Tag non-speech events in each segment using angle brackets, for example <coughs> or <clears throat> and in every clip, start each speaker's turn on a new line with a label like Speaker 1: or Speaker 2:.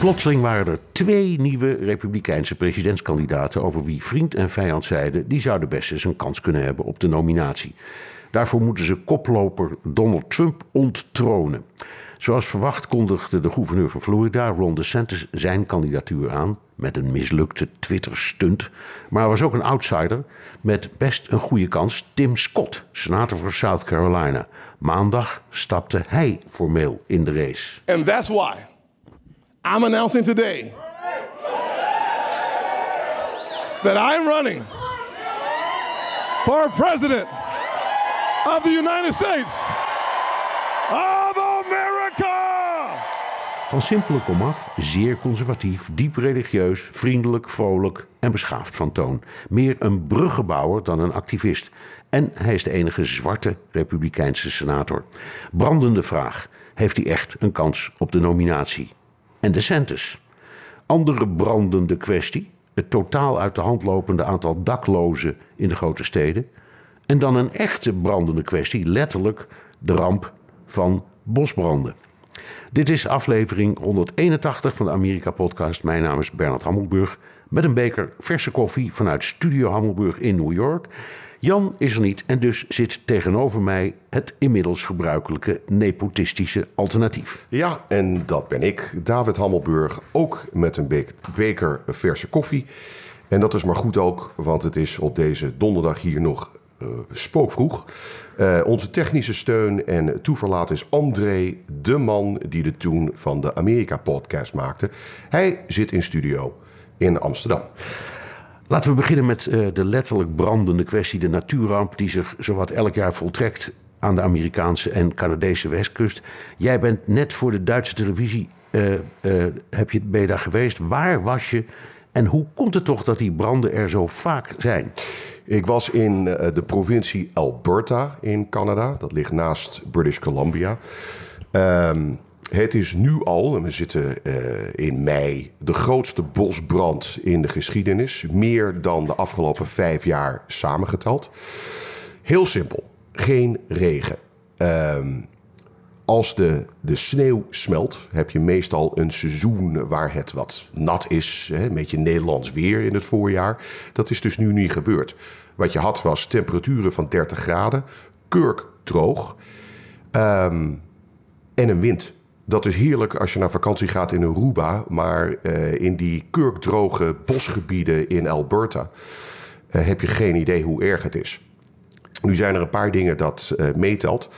Speaker 1: Plotseling waren er twee nieuwe Republikeinse presidentskandidaten over wie vriend en vijand zeiden die zouden best eens een kans kunnen hebben op de nominatie. Daarvoor moeten ze koploper Donald Trump onttronen. Zoals verwacht kondigde de gouverneur van Florida, Ron DeSantis, zijn kandidatuur aan met een mislukte Twitter-stunt. Maar er was ook een outsider met best een goede kans, Tim Scott, senator voor South Carolina. Maandag stapte hij formeel in de race.
Speaker 2: And that's why I'm announcing today that I'm running for president of the United States of America.
Speaker 1: Van simpele komaf, zeer conservatief, diep religieus, vriendelijk, vrolijk en beschaafd van toon. Meer een bruggenbouwer dan een activist. En hij is de enige zwarte republikeinse senator. Brandende vraag: heeft hij echt een kans op de nominatie? En de Santis. Andere brandende kwestie: het totaal uit de hand lopende aantal daklozen in de grote steden. En dan een echte brandende kwestie, letterlijk de ramp van bosbranden. Dit is aflevering 181 van de Amerika-podcast. Mijn naam is Bernard Hammelburg. Met een beker verse koffie vanuit Studio Hammelburg in New York. Jan is er niet en dus zit tegenover mij het inmiddels gebruikelijke nepotistische alternatief.
Speaker 3: Ja, en dat ben ik, David Hammelburg, ook met een beker, verse koffie. En dat is maar goed ook, want het is op deze donderdag hier nog uh, spookvroeg. Uh, onze technische steun en toeverlaat is André, de man die de toen van de Amerika-podcast maakte. Hij zit in studio in Amsterdam.
Speaker 1: Laten we beginnen met uh, de letterlijk brandende kwestie, de natuurramp die zich zowat elk jaar voltrekt aan de Amerikaanse en Canadese westkust. Jij bent net voor de Duitse televisie, uh, heb je, ben daar geweest. Waar was je en hoe komt het toch dat die branden er zo vaak zijn?
Speaker 3: Ik was in de provincie Alberta in Canada. Dat ligt naast British Columbia. Um, het is nu al, en we zitten uh, in mei, de grootste bosbrand in de geschiedenis. Meer dan de afgelopen vijf jaar samengeteld. Heel simpel, geen regen. Um, als de, de sneeuw smelt, heb je meestal een seizoen waar het wat nat is. Hè, een beetje Nederlands weer in het voorjaar. Dat is dus nu niet gebeurd. Wat je had was temperaturen van 30 graden, kurkdroog um, en een wind. Dat is heerlijk als je naar vakantie gaat in Aruba, maar uh, in die kurkdroge bosgebieden in Alberta uh, heb je geen idee hoe erg het is. Nu zijn er een paar dingen dat uh, meetelt.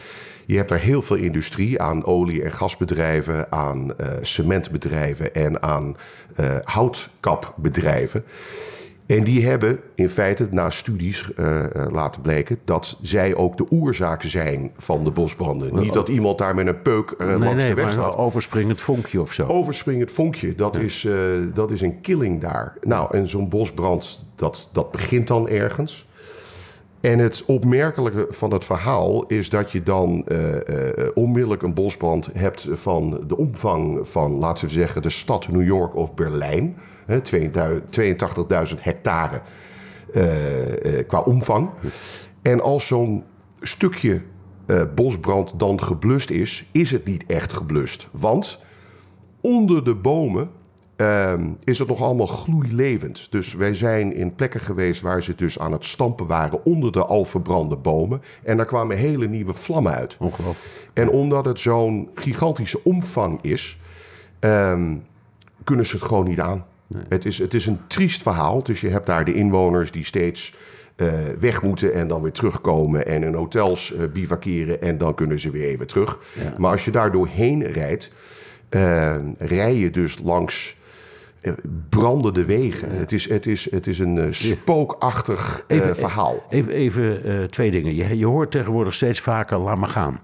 Speaker 3: Je hebt daar heel veel industrie aan olie- en gasbedrijven, aan cementbedrijven en aan houtkapbedrijven. En die hebben in feite na studies uh, laten blijken dat zij ook de oorzaak zijn van de bosbranden. Niet dat iemand daar met een peuk uh,
Speaker 1: nee,
Speaker 3: langs
Speaker 1: nee,
Speaker 3: de weg
Speaker 1: maar
Speaker 3: staat.
Speaker 1: overspringend vonkje of zo.
Speaker 3: Overspringend vonkje, dat, ja. is, uh, dat is een killing daar. Nou, en zo'n bosbrand, dat, dat begint dan ergens. En het opmerkelijke van het verhaal is dat je dan onmiddellijk een bosbrand hebt van de omvang van, laten we zeggen, de stad New York of Berlijn. 82.000 hectare uh, qua omvang. En als zo'n stukje bosbrand dan geblust is, is het niet echt geblust. Want onder de bomen uh, is het nog allemaal gloeilevend. Dus wij zijn in plekken geweest waar ze dus aan het stampen waren onder de al verbrande bomen. En daar kwamen hele nieuwe vlammen uit.
Speaker 1: Ongelooflijk.
Speaker 3: En omdat het zo'n gigantische omvang is, um, kunnen ze het gewoon niet aan. Nee. Het, is, het is een triest verhaal. Dus je hebt daar de inwoners die steeds uh, weg moeten en dan weer terugkomen en in hotels uh, bivakeren en dan kunnen ze weer even terug. Ja. Maar als je daar doorheen rijdt, uh, rij je dus langs brandende wegen. Ja. Het, is, het, is, het is een spookachtig
Speaker 1: even,
Speaker 3: verhaal.
Speaker 1: Even, even twee dingen. Je, je hoort tegenwoordig steeds vaker, laat maar gaan.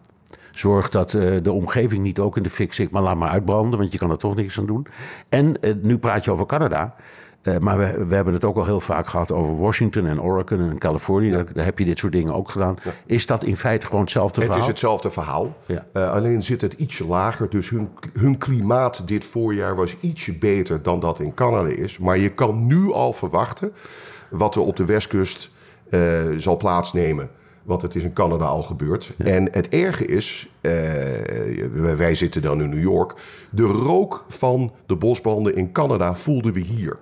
Speaker 1: Zorg dat eh, de omgeving niet ook in de fik zit, maar laat maar uitbranden, want je kan er toch niks aan doen. En eh, nu praat je over Canada. Eh, maar we, we hebben het ook al heel vaak gehad over Washington en Oregon en Californië. Daar, daar heb je dit soort dingen ook gedaan. Is dat in feite gewoon hetzelfde
Speaker 3: Het
Speaker 1: verhaal?
Speaker 3: is hetzelfde verhaal.
Speaker 1: Ja.
Speaker 3: Alleen zit het ietsje lager. Dus hun, hun klimaat dit voorjaar was ietsje beter dan dat in Canada is. Maar je kan nu al verwachten wat er op de westkust zal plaatsnemen. Want het is in Canada al gebeurd. En het erge is, eh, wij- zitten dan in New York. De rook van de bosbranden in Canada voelden we hier.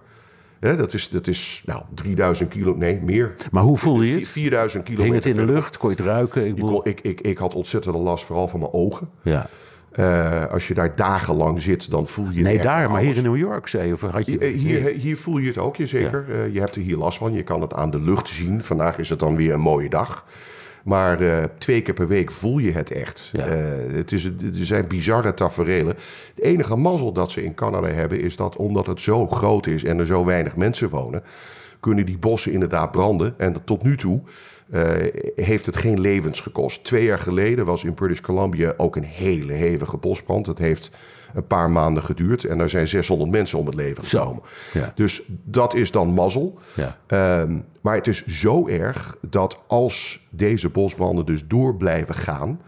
Speaker 3: Hè, dat is, dat is nou, 3000 kilo, nee, meer.
Speaker 1: Maar hoe voelde je het?
Speaker 3: 4000 kilometer.
Speaker 1: Hing het in de lucht? Kon je het ruiken? Ik
Speaker 3: Ik, kon- ik, ik, ik had ontzettende last, vooral van mijn ogen.
Speaker 1: ja.
Speaker 3: Eh, als je daar dagenlang zit, dan voel je het
Speaker 1: Nee, daar, maar hier in New York, zei je. Of had je
Speaker 3: Hier, hier voel je het ook, je zeker. Eh, je hebt er hier last van. Je kan het aan de lucht zien. Vandaag is het dan weer een mooie dag. Maar eh, twee keer per week voel je het echt.
Speaker 1: Ja.
Speaker 3: Eh, het, is, het zijn bizarre taferelen. Het enige mazzel dat ze in Canada hebben... is dat omdat het zo groot is en er zo weinig mensen wonen... kunnen die bossen inderdaad branden. En tot nu toe eh, heeft het geen levens gekost. Twee jaar geleden was in British Columbia ook een hele hevige bosbrand. Het heeft een paar maanden geduurd... en er zijn 600 mensen om het leven gekomen.
Speaker 1: ja.
Speaker 3: Dus dat is dan mazzel.
Speaker 1: Ja.
Speaker 3: Ehm, maar het is zo erg dat als deze bosbranden dus door blijven gaan,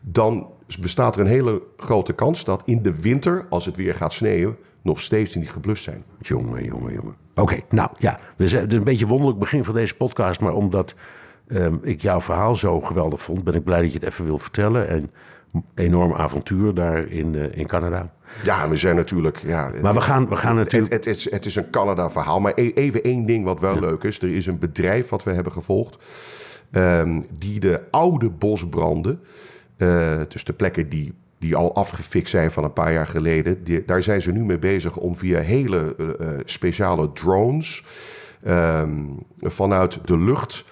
Speaker 3: dan bestaat er een hele grote kans dat in de winter, als het weer gaat sneeuwen, nog steeds niet geblust zijn.
Speaker 1: Jongen, jongen, jongen. Oké, nou ja. We zijn, het is een beetje wonderlijk begin van deze podcast. Maar omdat ehm, ik jouw verhaal zo geweldig vond, ben ik blij dat je het even wil vertellen. En enorm avontuur daar in, eh, in Canada.
Speaker 3: Ja, we zijn natuurlijk. Ja,
Speaker 1: Maar we gaan, we gaan natuurlijk.
Speaker 3: Het, het, is, het is een Canada-verhaal. Maar e- even één ding wat wel leuk is. Er is een bedrijf wat we hebben gevolgd. ehm, die de oude bosbranden. eh, dus de plekken die, die al afgefikt zijn van een paar jaar geleden. Die, daar zijn ze nu mee bezig om via hele eh, speciale drones. ehm, vanuit de lucht.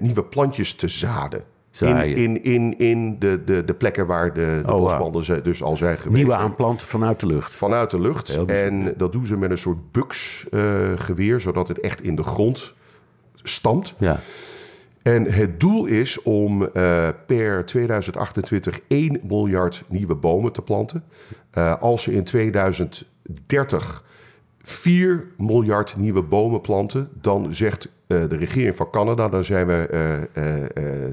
Speaker 3: nieuwe plantjes te zaden. In, in, in, in de, de, de plekken waar de, de
Speaker 1: Oh,
Speaker 3: bosbranden dus al zijn geweest.
Speaker 1: Nieuwe aanplanten vanuit de lucht.
Speaker 3: Vanuit de lucht. En dat doen ze met een soort buksgeweer, zodat het echt in de grond stampt.
Speaker 1: Ja.
Speaker 3: En het doel is om eh, per 2028 1 miljard nieuwe bomen te planten. Eh, als ze in 2030 4 miljard nieuwe bomen planten, dan zegt eh, de regering van Canada, dan zijn we eh, eh,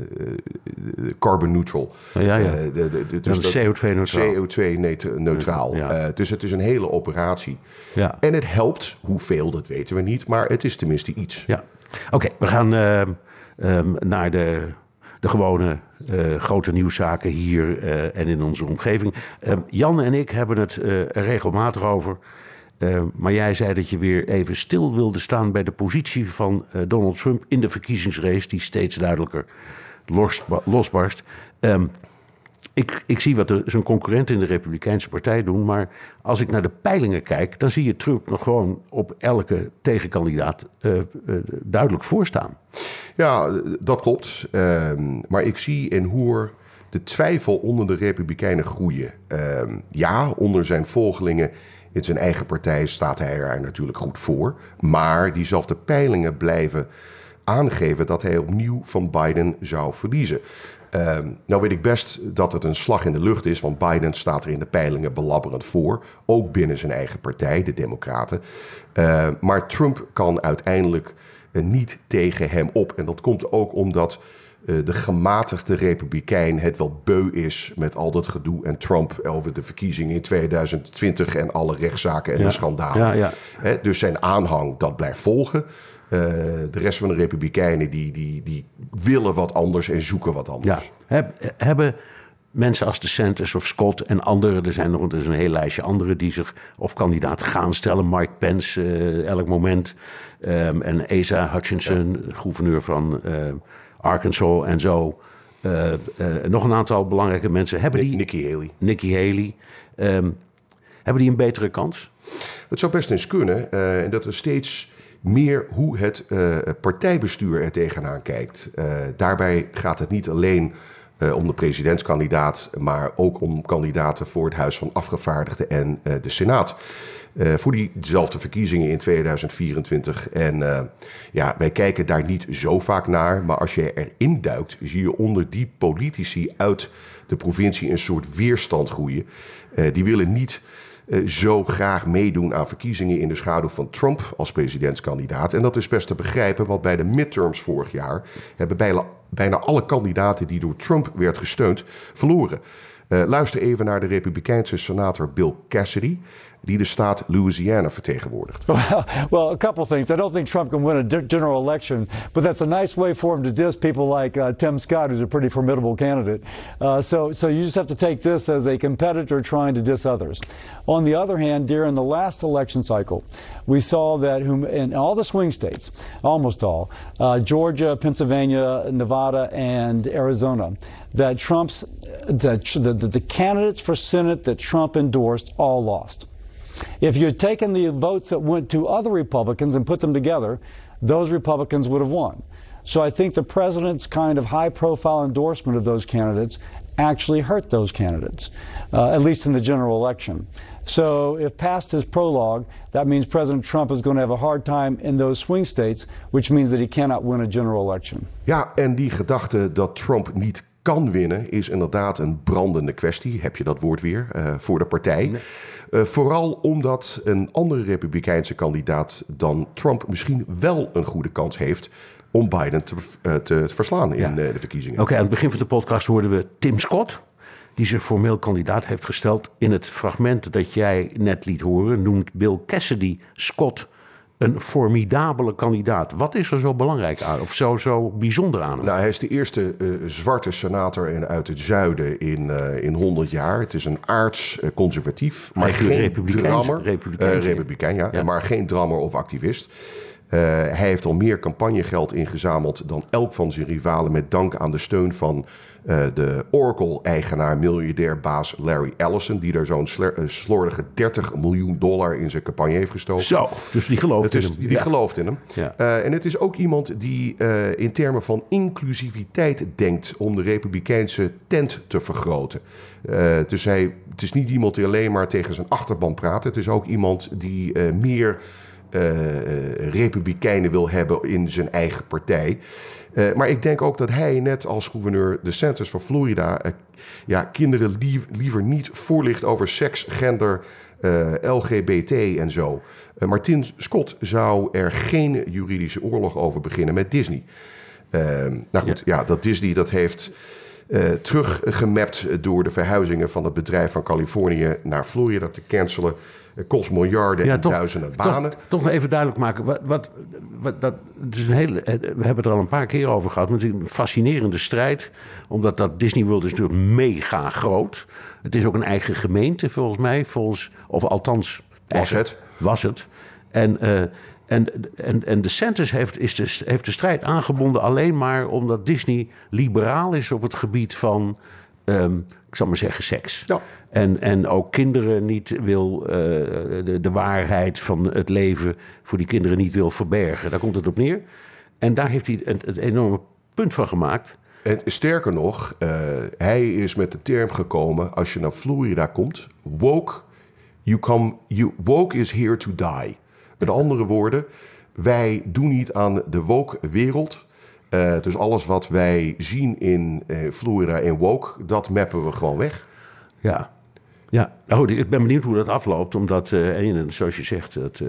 Speaker 3: carbon neutral.
Speaker 1: Ja, ja.
Speaker 3: De- de- de- dus
Speaker 1: Ja,
Speaker 3: dat-
Speaker 1: CO2-neutraal.
Speaker 3: CO2-neutraal.
Speaker 1: Ja.
Speaker 3: Eh, dus het is een hele operatie.
Speaker 1: Ja.
Speaker 3: En het helpt, hoeveel, dat weten we niet, maar het is tenminste iets.
Speaker 1: Ja. Oké, we gaan ehm, naar de, de gewone grote nieuwszaken hier en in onze omgeving. Ehm, Jan en ik hebben het er regelmatig over. Ehm, maar jij zei dat je weer even stil wilde staan bij de positie van eh, Donald Trump in de verkiezingsrace, die steeds duidelijker losba- losbarst. Ehm, ik, ik zie wat zijn concurrenten in de Republikeinse Partij doen. Maar als ik naar de peilingen kijk, dan zie je Trump nog gewoon op elke tegenkandidaat eh, eh, duidelijk voorstaan.
Speaker 3: Ja, dat klopt. Ehm, maar ik zie en hoor de twijfel onder de Republikeinen groeien. Ehm, ja, onder zijn volgelingen in zijn eigen partij staat hij er natuurlijk goed voor. Maar diezelfde peilingen blijven aangeven dat hij opnieuw van Biden zou verliezen. Ehm, nou weet ik best dat het een slag in de lucht is, want Biden staat er in de peilingen belabberend voor. Ook binnen zijn eigen partij, de Democraten. Eh, maar Trump kan uiteindelijk eh, niet tegen hem op. En dat komt ook omdat de gematigde republikein het wel beu is met al dat gedoe en Trump over de verkiezingen in 2020 en alle rechtszaken en
Speaker 1: Ja.
Speaker 3: de schandalen.
Speaker 1: Ja, ja.
Speaker 3: Hè, dus zijn aanhang, dat blijft volgen. Eh, de rest van de republikeinen die, die, die willen wat anders en zoeken wat
Speaker 1: Ja.
Speaker 3: anders.
Speaker 1: Heb- hebben mensen als DeSantis of Scott en anderen... er zijn nog er is een heel lijstje anderen die zich of kandidaat gaan stellen. Mike Pence eh, elk moment. Ehm, en Asa Hutchinson, gouverneur van eh, Arkansas en zo. Eh, nog een aantal belangrijke mensen. Hebben die,
Speaker 3: Nikki Haley.
Speaker 1: Nikki Haley. Ehm, hebben die een betere kans?
Speaker 3: Het zou best eens kunnen eh, en dat er steeds meer hoe het partijbestuur er tegenaan kijkt. Daarbij gaat het niet alleen eh, om de presidentskandidaat, maar ook om kandidaten voor het Huis van Afgevaardigden en eh, de Senaat. Uh, voor diezelfde verkiezingen in 2024. En ja, wij kijken daar niet zo vaak naar. Maar als je erin duikt, zie je onder die politici uit de provincie een soort weerstand groeien. die willen niet zo graag meedoen aan verkiezingen in de schaduw van Trump als presidentskandidaat. En dat is best te begrijpen, want bij de midterms vorig jaar hebben bijna, bijna alle kandidaten die door Trump werd gesteund verloren. Uh, luister even naar de Republikeinse senator Bill Cassidy die de staat Louisiana vertegenwoordigt. <laughs>
Speaker 4: Well, well, a couple things. I don't think Trump can win a general election, but that's a nice way for him to diss people like uh, Tim Scott, who's a pretty formidable candidate. Uh, so, so you just have to take this as a competitor trying to diss others. On the other hand, during the last election cycle, we saw that whom, in all the swing states, almost all, uh, Georgia, Pennsylvania, Nevada, and Arizona, that Trump's the, candidates for Senate that Trump endorsed all lost. If you had taken the votes that went to other Republicans and put them together, those Republicans would have won. So I think the president's kind of high profile endorsement of those candidates actually hurt those candidates, uh, at least in the general election. So, if past his prologue, that means President Trump is going to have a hard time in those swing states, which means that he cannot win a general election.
Speaker 3: Ja, en die gedachte dat Trump niet kan winnen is inderdaad een brandende kwestie. Heb je dat woord weer uh, voor de partij? Nee. Uh, vooral omdat een andere republikeinse kandidaat dan Trump misschien wel een goede kans heeft om Biden te, uh, te verslaan in de verkiezingen.
Speaker 1: Oké, aan het begin van de podcast hoorden we Tim Scott die zich formeel kandidaat heeft gesteld. In het fragment dat jij net liet horen, noemt Bill Cassidy Scott een formidabele kandidaat. Wat is er zo belangrijk aan, of zo, zo bijzonder aan hem?
Speaker 3: Nou, hij is de eerste uh, zwarte senator uit het zuiden in, uh, in 100 jaar. Het is een aards-conservatief, uh, maar geen republikein, drammer. Republikein, republikein ja, ja, maar geen drammer of activist. Uh, hij heeft al meer campagnegeld ingezameld dan elk van zijn rivalen... met dank aan de steun van uh, de Oracle-eigenaar, miljardair baas Larry Ellison... die daar zo'n uh, slordige 30 miljoen dollar in zijn campagne heeft gestoken.
Speaker 1: Zo, dus die gelooft
Speaker 3: in
Speaker 1: hem.
Speaker 3: Die ja. gelooft in hem. Ja. en het is ook iemand die in termen van inclusiviteit denkt... om de republikeinse tent te vergroten. dus hij, het is niet iemand die alleen maar tegen zijn achterban praat. Het is ook iemand die meer republikeinen wil hebben in zijn eigen partij. Uh, maar ik denk ook dat hij, net als gouverneur DeSantis van Florida, uh, ja, kinderen lief, liever niet voorlicht over seks, gender, LGBT en zo. Martin Scott zou er geen juridische oorlog over beginnen met Disney. nou goed, ja. ja, dat Disney dat heeft teruggemapt door de verhuizingen van het bedrijf van Californië naar Florida te cancelen kost miljarden en duizenden banen.
Speaker 1: Toch, toch even duidelijk maken. Wat, wat, wat, dat, het is een hele, we hebben het er al een paar keer over gehad. Het is een fascinerende strijd. Omdat dat Disney World is natuurlijk mega groot. Het is ook een eigen gemeente volgens mij. Volgens, of althans...
Speaker 3: Was het.
Speaker 1: Was het. En... Uh, en, en, en de Centers heeft, is de, heeft de strijd aangebonden alleen maar omdat Disney liberaal is op het gebied van um, ik zal maar zeggen, seks. Ja. En, en ook kinderen niet wil, uh, de, de waarheid van het leven voor die kinderen niet wil verbergen. Daar komt het op neer. En daar heeft hij een, een enorme punt van gemaakt.
Speaker 3: En sterker nog, uh, hij is met de term gekomen: als je naar Florida komt, woke, you come, you, woke is here to die. Met andere woorden, wij doen niet aan de woke wereld. Uh, dus alles wat wij zien in uh, Florida en Woke, dat mappen we gewoon weg.
Speaker 1: Ja. Ja, nou, ik ben benieuwd hoe dat afloopt. Omdat, uh, zoals je zegt, dat,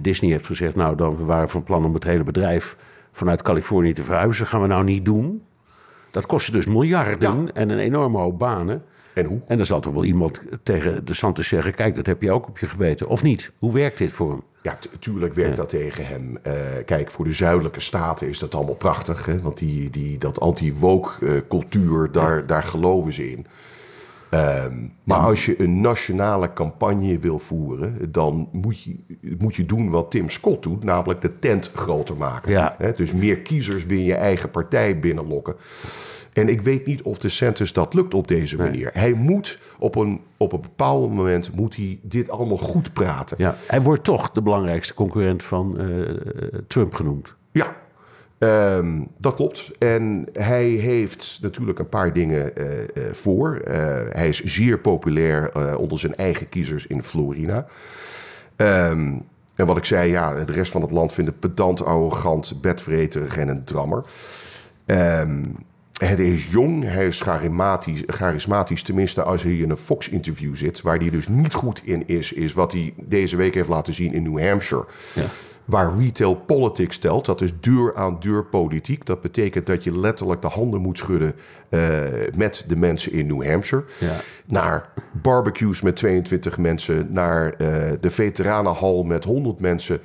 Speaker 1: Disney heeft gezegd... nou, dan we waren van plan om het hele bedrijf vanuit Californië te verhuizen. gaan we nou niet doen. Dat kostte dus miljarden en een enorme hoop banen.
Speaker 3: En hoe?
Speaker 1: En dan zal toch wel iemand tegen de Santos zeggen... kijk, dat heb je ook op je geweten. Of niet? Hoe werkt dit voor hem?
Speaker 3: Ja, tuurlijk werkt dat tegen hem. Uh, kijk, voor de zuidelijke staten is dat allemaal prachtig. Hè? Want die, die, dat anti-woke-cultuur, daar, ja. daar geloven ze in. Um, maar ja. als je een nationale campagne wil voeren, dan moet je, moet je doen wat Tim Scott doet, namelijk de tent groter maken.
Speaker 1: Ja.
Speaker 3: Hè? Dus meer kiezers binnen je eigen partij binnenlokken. En ik weet niet of de Santis dat lukt op deze manier. Nee. Hij moet op een, op een bepaald moment moet hij dit allemaal goed praten.
Speaker 1: Ja, hij wordt toch de belangrijkste concurrent van uh, Trump genoemd.
Speaker 3: Ja, Ehm, dat klopt. En hij heeft natuurlijk een paar dingen eh, eh, voor. Eh, hij is zeer populair eh, onder zijn eigen kiezers in Florida. Ehm, en wat ik zei, ja, de rest van het land vindt het pedant, arrogant, bedvreterig en een drammer. Ehm, hij is jong, hij is charismatisch, charismatisch, tenminste als hij in een Fox-interview zit. Waar hij dus niet goed in is, is wat hij deze week heeft laten zien in New Hampshire.
Speaker 1: Ja.
Speaker 3: Waar retail politics telt, dat is deur-aan-deur politiek. Dat betekent dat je letterlijk de handen moet schudden eh, met de mensen in New Hampshire.
Speaker 1: Ja.
Speaker 3: Naar barbecues met 22 mensen, naar eh, de veteranenhal met 100 mensen.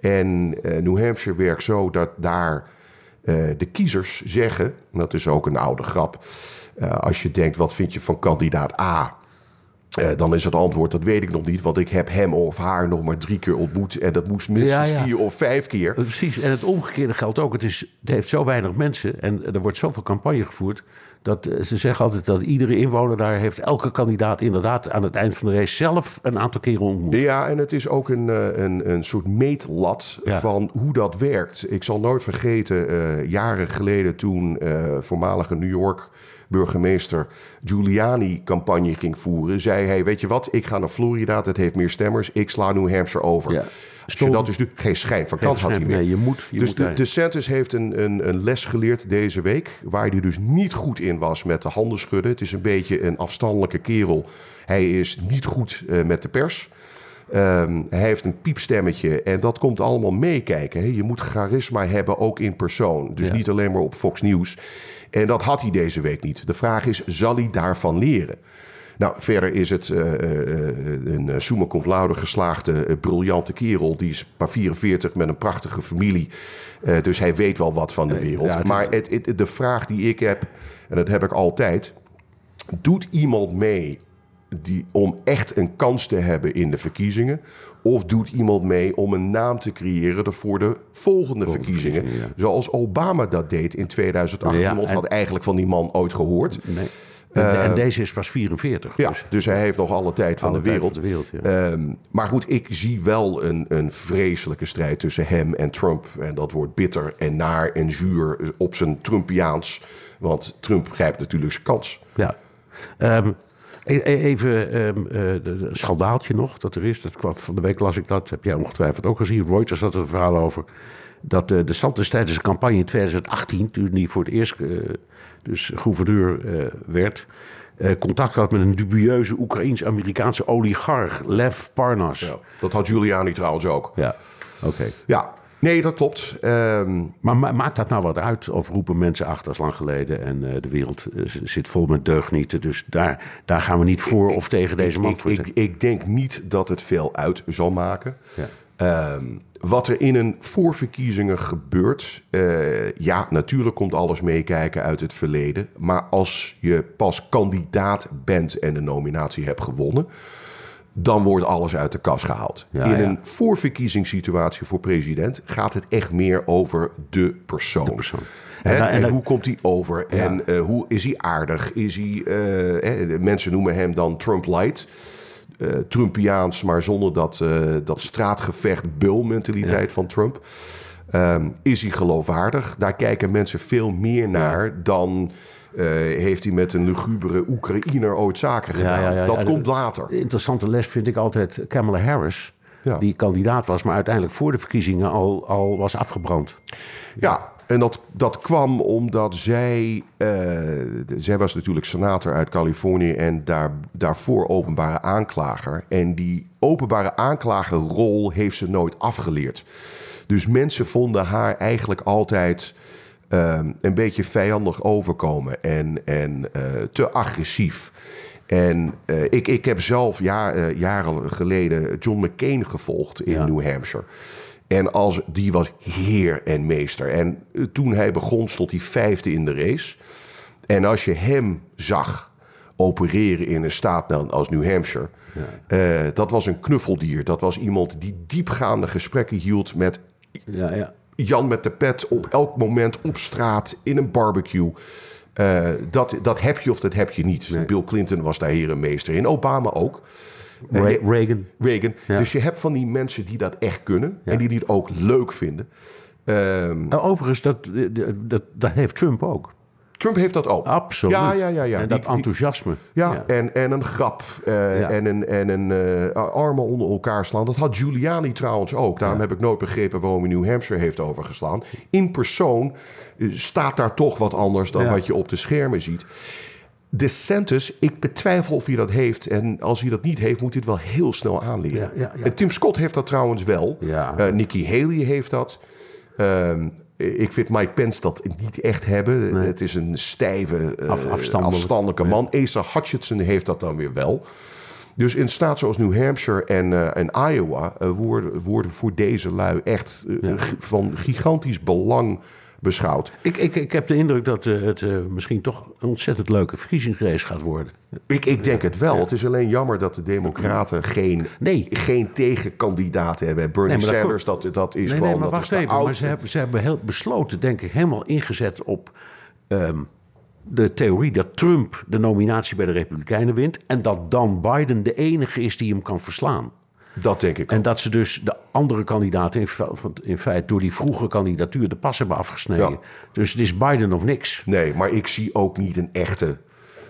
Speaker 3: En eh, New Hampshire werkt zo dat daar eh, de kiezers zeggen, en dat is ook een oude grap, eh, als je denkt wat vind je van kandidaat A, eh, dan is het antwoord dat weet ik nog niet, want ik heb hem of haar nog maar drie keer ontmoet en dat moest minstens
Speaker 1: Ja, ja.
Speaker 3: vier of vijf keer.
Speaker 1: Precies, en het omgekeerde geldt ook. Het, is, het heeft zo weinig mensen en er wordt zoveel campagne gevoerd... dat eh, ze zeggen altijd dat iedere inwoner daar heeft... elke kandidaat inderdaad aan het eind van de race zelf een aantal keren ontmoet.
Speaker 3: Ja, en het is ook een, eh, een, een soort meetlat
Speaker 1: Ja.
Speaker 3: van hoe dat werkt. Ik zal nooit vergeten, eh, jaren geleden toen voormalige New York burgemeester Giuliani campagne ging voeren, zei hij, weet je wat, ik ga naar Florida, dat heeft meer stemmers, ik sla New Hampshire over.
Speaker 1: Ja.
Speaker 3: Als je dat dus doet, geen schijn van kans had hij meer.
Speaker 1: nee, je moet- je
Speaker 3: dus
Speaker 1: moet
Speaker 3: de, DeSantis heeft een, een, een les geleerd deze week... waar hij dus niet goed in was met de handen schudden. Het is een beetje een afstandelijke kerel. Hij is niet goed eh, met de pers. Ehm, hij heeft een piepstemmetje en dat komt allemaal meekijken. Je moet charisma hebben, ook in persoon. Dus
Speaker 1: Ja.
Speaker 3: niet alleen maar op Fox News. En dat had hij deze week niet. De vraag is, zal hij daarvan leren? Nou, verder is het eh, eh, een uh, summa cum laude geslaagde, eh, briljante kerel. Die is maar 44 met een prachtige familie. Eh, dus hij weet wel wat van de wereld.
Speaker 1: ja, het-
Speaker 3: maar het, het- de vraag die ik heb, en dat heb ik altijd... doet iemand mee die, om echt een kans te hebben in de verkiezingen? Of doet iemand mee om een naam te creëren voor de volgende verkiezingen?
Speaker 1: verkiezingen,
Speaker 3: Zoals Obama dat deed in 2008.
Speaker 1: Ja,
Speaker 3: Niemand
Speaker 1: en-
Speaker 3: had eigenlijk van die man ooit gehoord.
Speaker 1: Nee. En, en deze is pas 44.
Speaker 3: Ja,
Speaker 1: dus-
Speaker 3: dus hij heeft nog alle tijd van
Speaker 1: Alle
Speaker 3: de wereld.
Speaker 1: van de wereld, ja.
Speaker 3: Ehm, maar goed, ik zie wel een, een vreselijke strijd tussen hem en Trump. En dat wordt bitter en naar en zuur op zijn Trumpiaans. Want Trump grijpt natuurlijk zijn kans.
Speaker 1: Ja. Ehm, even ehm, eh, een schandaaltje nog dat er is. Dat kwam, van de week las ik dat. Heb jij ongetwijfeld ook gezien. Reuters had er een verhaal over. Dat eh, de Santos tijdens de campagne in 2018, toen hij voor het eerst eh, dus gouverneur werd... contact had met een dubieuze Oekraïens-Amerikaanse oligarch, Lev Parnas.
Speaker 3: Dat had Giuliani trouwens ook.
Speaker 1: Ja, oké.
Speaker 3: Ja, nee, dat klopt. Ehm,
Speaker 1: Maar ma- maakt dat nou wat uit? Of roepen mensen achter, is lang geleden... en eh, de wereld eh, zit vol met deugnieten. Dus daar, daar gaan we niet voor of tegen deze man
Speaker 3: ik,
Speaker 1: voor
Speaker 3: ik, ik denk niet dat het veel uit zal maken.
Speaker 1: Ja.
Speaker 3: Ehm, wat er in een voorverkiezingen gebeurt, eh, ja, natuurlijk komt alles meekijken uit het verleden. Maar als je pas kandidaat bent en de nominatie hebt gewonnen, dan wordt alles uit de kas gehaald.
Speaker 1: Ja,
Speaker 3: in
Speaker 1: ja.
Speaker 3: een voorverkiezingssituatie voor president gaat het echt meer over de persoon.
Speaker 1: persoon.
Speaker 3: Hè,
Speaker 1: En
Speaker 3: hoe komt hij over? En eh, hoe is hij aardig? Is hij, eh, mensen noemen hem dan Trump Light. eh, Trumpiaans, maar zonder dat, dat straatgevecht bul-mentaliteit van Trump. Ehm, is hij geloofwaardig? Daar kijken mensen veel meer naar dan heeft hij met een lugubere Oekraïner ooit zaken gedaan. dat komt later.
Speaker 1: Interessante les vind ik altijd Kamala Harris.
Speaker 3: Ja.
Speaker 1: Die kandidaat was, maar uiteindelijk voor de verkiezingen al, al was afgebrand.
Speaker 3: Ja, en dat, dat kwam omdat zij... eh, zij was natuurlijk senator uit Californië... en daar, daarvoor openbare aanklager. En die openbare aanklagerrol heeft ze nooit afgeleerd. Dus mensen vonden haar eigenlijk altijd... ehm, een beetje vijandig overkomen en, en eh, te agressief. En eh, ik, ik heb zelf ja, eh, jaren geleden John McCain gevolgd in
Speaker 1: Ja.
Speaker 3: New Hampshire. En als, die was heer en meester. En toen hij begon, stond hij vijfde in de race. En als je hem zag opereren in een staat als New Hampshire... dat was een knuffeldier. Dat was iemand die diepgaande gesprekken hield met
Speaker 1: Ja, ja.
Speaker 3: Jan met de pet op elk moment op straat, in een barbecue. Eh, dat, dat heb je of dat heb je niet. Bill Clinton was daar herenmeester in. Obama ook.
Speaker 1: Re- Reagan.
Speaker 3: Reagan.
Speaker 1: Ja.
Speaker 3: Dus je hebt van die mensen die dat echt kunnen. En die het ook leuk vinden. Ehm,
Speaker 1: Nou, overigens, dat, dat, dat heeft Trump ook.
Speaker 3: Trump heeft dat ook.
Speaker 1: Absoluut.
Speaker 3: Ja, ja, ja. ja.
Speaker 1: En dat
Speaker 3: die-
Speaker 1: enthousiasme.
Speaker 3: Ja, En, en een grap eh,
Speaker 1: Ja.
Speaker 3: en een, en een eh, armen onder elkaar slaan. Dat had Giuliani trouwens ook. Daarom heb ik nooit begrepen waarom hij New Hampshire heeft overgeslaan. In persoon eh, staat daar toch wat anders dan wat je op de schermen ziet. DeSantis, ik betwijfel of hij dat heeft. En als hij dat niet heeft, moet hij het wel heel snel aanleren.
Speaker 1: Ja, ja, ja.
Speaker 3: En Tim Scott heeft dat trouwens wel. Eh, Nikki Haley heeft dat. Ehm, ik vind Mike Pence dat niet echt hebben. Het is een stijve, eh,
Speaker 1: Af- afstandelijk.
Speaker 3: afstandelijke man. Asa Hutchinson heeft dat dan weer wel. Dus in staat zoals New Hampshire en, eh, en Iowa eh, worden, worden voor deze lui echt eh, van gigantisch belang beschouwd.
Speaker 1: Ik, ik, ik heb de indruk dat eh, het eh, misschien toch een ontzettend leuke verkiezingsrace gaat worden.
Speaker 3: Ik, ik denk het wel. Het is alleen jammer dat de Democraten geen,
Speaker 1: Nee.
Speaker 3: geen tegenkandidaat hebben. Bernie
Speaker 1: Nee, maar dat
Speaker 3: Sanders, dat, dat is
Speaker 1: Nee,
Speaker 3: gewoon...
Speaker 1: nee, maar
Speaker 3: dat
Speaker 1: wacht even.
Speaker 3: oud.
Speaker 1: Maar ze hebben, ze hebben heel besloten, denk ik, helemaal ingezet op ehm, de theorie dat Trump de nominatie bij de Republikeinen wint. En dat dan Biden de enige is die hem kan verslaan.
Speaker 3: Dat denk ik
Speaker 1: En
Speaker 3: ook.
Speaker 1: dat ze dus de andere kandidaten in, in feite door die vroege kandidatuur de pas hebben afgesneden.
Speaker 3: Ja.
Speaker 1: Dus het is Biden of niks.
Speaker 3: Nee, maar ik zie ook niet een echte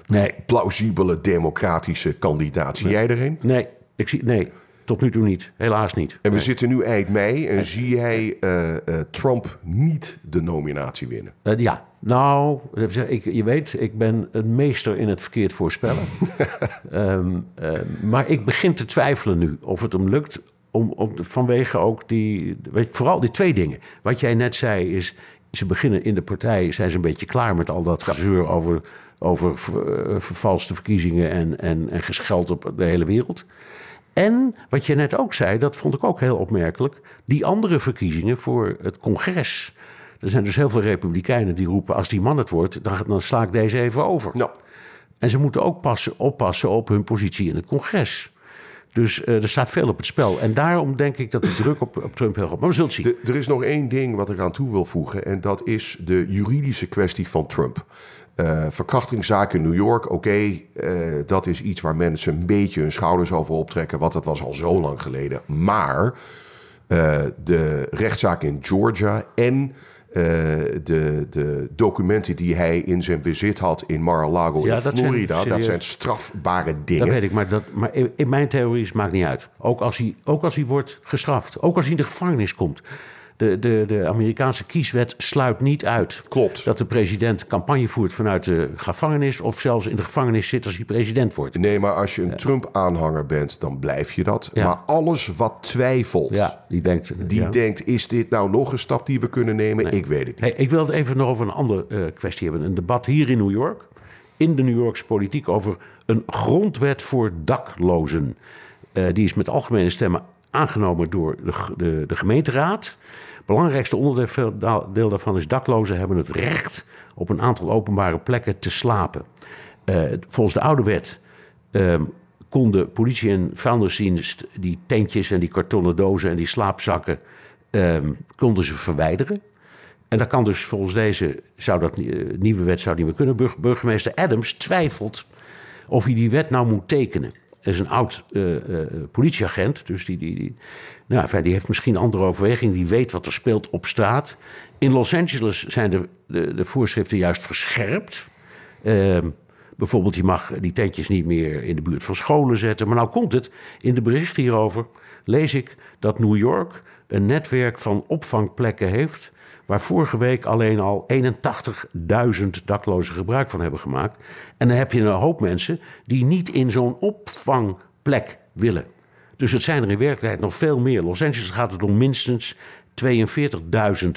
Speaker 1: Nee,
Speaker 3: plausibele democratische kandidaat. Zie jij er een?
Speaker 1: nee, ik zie, nee, tot nu toe niet. Helaas niet.
Speaker 3: En we
Speaker 1: Nee.
Speaker 3: zitten nu eind mei en zie jij eh, Trump niet de nominatie winnen?
Speaker 1: Eh, ja, nou, ik, je weet, ik ben een meester in het verkeerd voorspellen. <laughs> Ehm, eh, maar ik begin te twijfelen nu of het hem lukt. Om, om, vanwege ook die, weet vooral die twee dingen. Wat jij net zei is, ze beginnen in de partij, zijn ze een beetje klaar met al dat gezeur over, over ver- vervalste verkiezingen en, en, en gescheld op de hele wereld. En wat je net ook zei, dat vond ik ook heel opmerkelijk. Die andere verkiezingen voor het congres. Er zijn dus heel veel republikeinen die roepen: als die man het wordt, dan, dan sla ik deze even over. En ze moeten ook passen, oppassen op hun positie in het congres. Dus eh, er staat veel op het spel. En daarom denk ik dat de druk op, op Trump heel groot Maar we zullen het zien.
Speaker 3: de- er is nog één ding wat ik aan toe wil voegen. En dat is de juridische kwestie van Trump. Eh verkrachtingszaak in New York, oké, eh, dat is iets waar mensen een beetje hun schouders over optrekken. Want dat was al zo lang geleden. Maar eh, de rechtszaak in Georgia en de, de documenten die hij in zijn bezit had in Mar-a-Lago
Speaker 1: Ja,
Speaker 3: in
Speaker 1: dat zijn
Speaker 3: Florida, dat zijn strafbare dingen.
Speaker 1: Dat weet ik, maar, dat, maar in mijn theorie is het maakt niet uit. Ook als, hij, ook als hij wordt gestraft. Ook als hij in de gevangenis komt. De, de, de Amerikaanse kieswet sluit niet uit.
Speaker 3: Klopt.
Speaker 1: Dat de president campagne voert vanuit de gevangenis. of zelfs in de gevangenis zit als hij president wordt.
Speaker 3: Nee, maar als je een Trump-aanhanger bent, dan blijf je dat.
Speaker 1: Ja.
Speaker 3: Maar alles wat twijfelt,
Speaker 1: Ja, die denkt.
Speaker 3: die denkt: is dit nou nog een stap die we kunnen nemen? Ik weet het niet.
Speaker 1: Hey, ik wil het even nog over een andere eh, kwestie hebben. Een debat hier in New York. In de New Yorkse politiek over een grondwet voor daklozen. Eh, die is met algemene stemmen aangenomen door de, de, de gemeenteraad. Belangrijkste onderdeel deel daarvan is daklozen hebben het recht op een aantal openbare plekken te slapen. Eh, volgens de oude wet ehm, konden politie en vuilnisdienst die tentjes en die kartonnen dozen en die slaapzakken ehm, konden ze verwijderen. En dat kan dus volgens deze zou dat, eh, nieuwe wet zou niet meer kunnen. Burg- burgemeester Adams twijfelt of hij die wet nou moet tekenen. Is een oud eh, eh, politieagent, dus die, die, die, nou, enfin, die heeft misschien andere overweging. Die weet wat er speelt op straat. In Los Angeles zijn de, de, de voorschriften juist verscherpt. Ehm, bijvoorbeeld, je mag die tentjes niet meer in de buurt van scholen zetten. Maar nou komt het, in de berichten hierover lees ik dat New York een netwerk van opvangplekken heeft. Waar vorige week alleen al 81.000 daklozen gebruik van hebben gemaakt. En dan heb je een hoop mensen die niet in zo'n opvangplek willen. Dus het zijn er in werkelijkheid nog veel meer. Los Angeles gaat het om minstens 42.000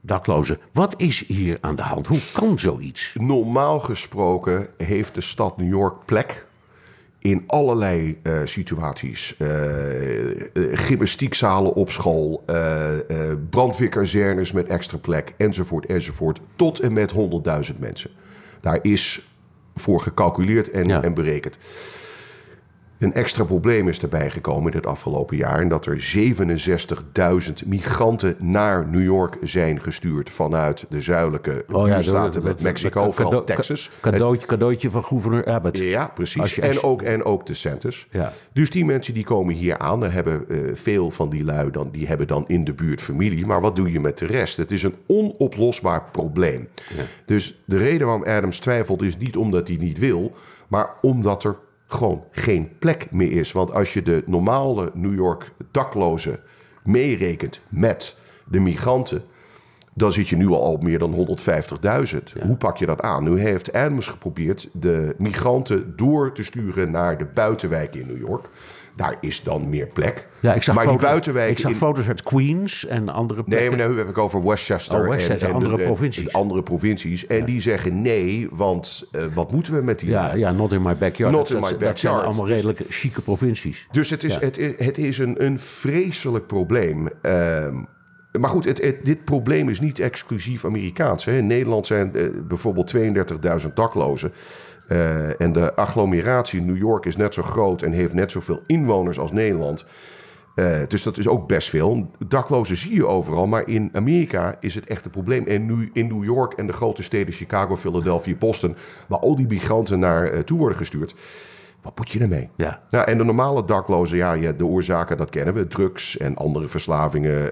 Speaker 1: daklozen. Wat is hier aan de hand? Hoe kan zoiets?
Speaker 3: Normaal gesproken heeft de stad New York plek in allerlei eh, situaties. Eh, eh, gymnastiekzalen op school, brandweerkazernes met extra plek, enzovoort, enzovoort. Tot en met 100.000 mensen. Daar is voor gecalculeerd en,
Speaker 1: Ja.
Speaker 3: en berekend. Een extra probleem is erbij gekomen in het afgelopen jaar. En dat er 67.000 migranten naar New York zijn gestuurd. vanuit de zuidelijke
Speaker 1: Oh ja,
Speaker 3: staten met Mexico,
Speaker 1: dat-
Speaker 3: vooral Texas.
Speaker 1: Cadeautje, cadeautje van gouverneur Abbott.
Speaker 3: Ja,
Speaker 1: Als
Speaker 3: precies.
Speaker 1: je- als
Speaker 3: en, ook, en ook de centers.
Speaker 1: Ja.
Speaker 3: Dus die mensen die komen hier aan, daar hebben eh, veel van die lui dan, die hebben dan in de buurt familie. Maar wat doe je met de rest? Het is een onoplosbaar probleem. Dus de reden waarom Adams twijfelt is niet omdat hij niet wil, maar omdat er gewoon geen plek meer is. Want als je de normale New York daklozen meerekent met de migranten, dan zit je nu al op meer dan 150.000. Hoe pak je dat aan? Nu heeft Adams geprobeerd de migranten door te sturen naar de buitenwijken in New York. Daar is dan meer plek.
Speaker 1: Ja, ik zag,
Speaker 3: maar
Speaker 1: foto's,
Speaker 3: die buitenwijken.
Speaker 1: ik zag
Speaker 3: in-
Speaker 1: foto's uit Queens en andere
Speaker 3: Nee,
Speaker 1: plekken.
Speaker 3: maar nu heb ik over Westchester.
Speaker 1: Oh, Westchester, andere
Speaker 3: de-
Speaker 1: provincies.
Speaker 3: de andere provincies. En die zeggen nee, want eh, wat moeten we met die
Speaker 1: Ja, ja, not in my backyard.
Speaker 3: Not
Speaker 1: dat,
Speaker 3: in
Speaker 1: dat-
Speaker 3: my
Speaker 1: dat zijn
Speaker 3: backyard.
Speaker 1: allemaal redelijk chique provincies.
Speaker 3: Dus het is,
Speaker 1: Ja.
Speaker 3: het, is- het is een, een vreselijk probleem. Ehm, maar goed, het, het- dit probleem is niet exclusief Amerikaans. Hè. In Nederland zijn eh, bijvoorbeeld 32.000 daklozen. Eh, en de agglomeratie in New York is net zo groot en heeft net zoveel inwoners als Nederland. Eh, dus dat is ook best veel. Daklozen zie je overal, maar in Amerika is het echt een probleem. En nu in New York en de grote steden Chicago, Philadelphia, Boston, waar al die migranten naar eh, toe worden gestuurd. Wat moet je ermee?
Speaker 1: Ja.
Speaker 3: Nou, en de normale daklozen, ja, ja, de oorzaken, dat kennen we. Drugs en andere verslavingen,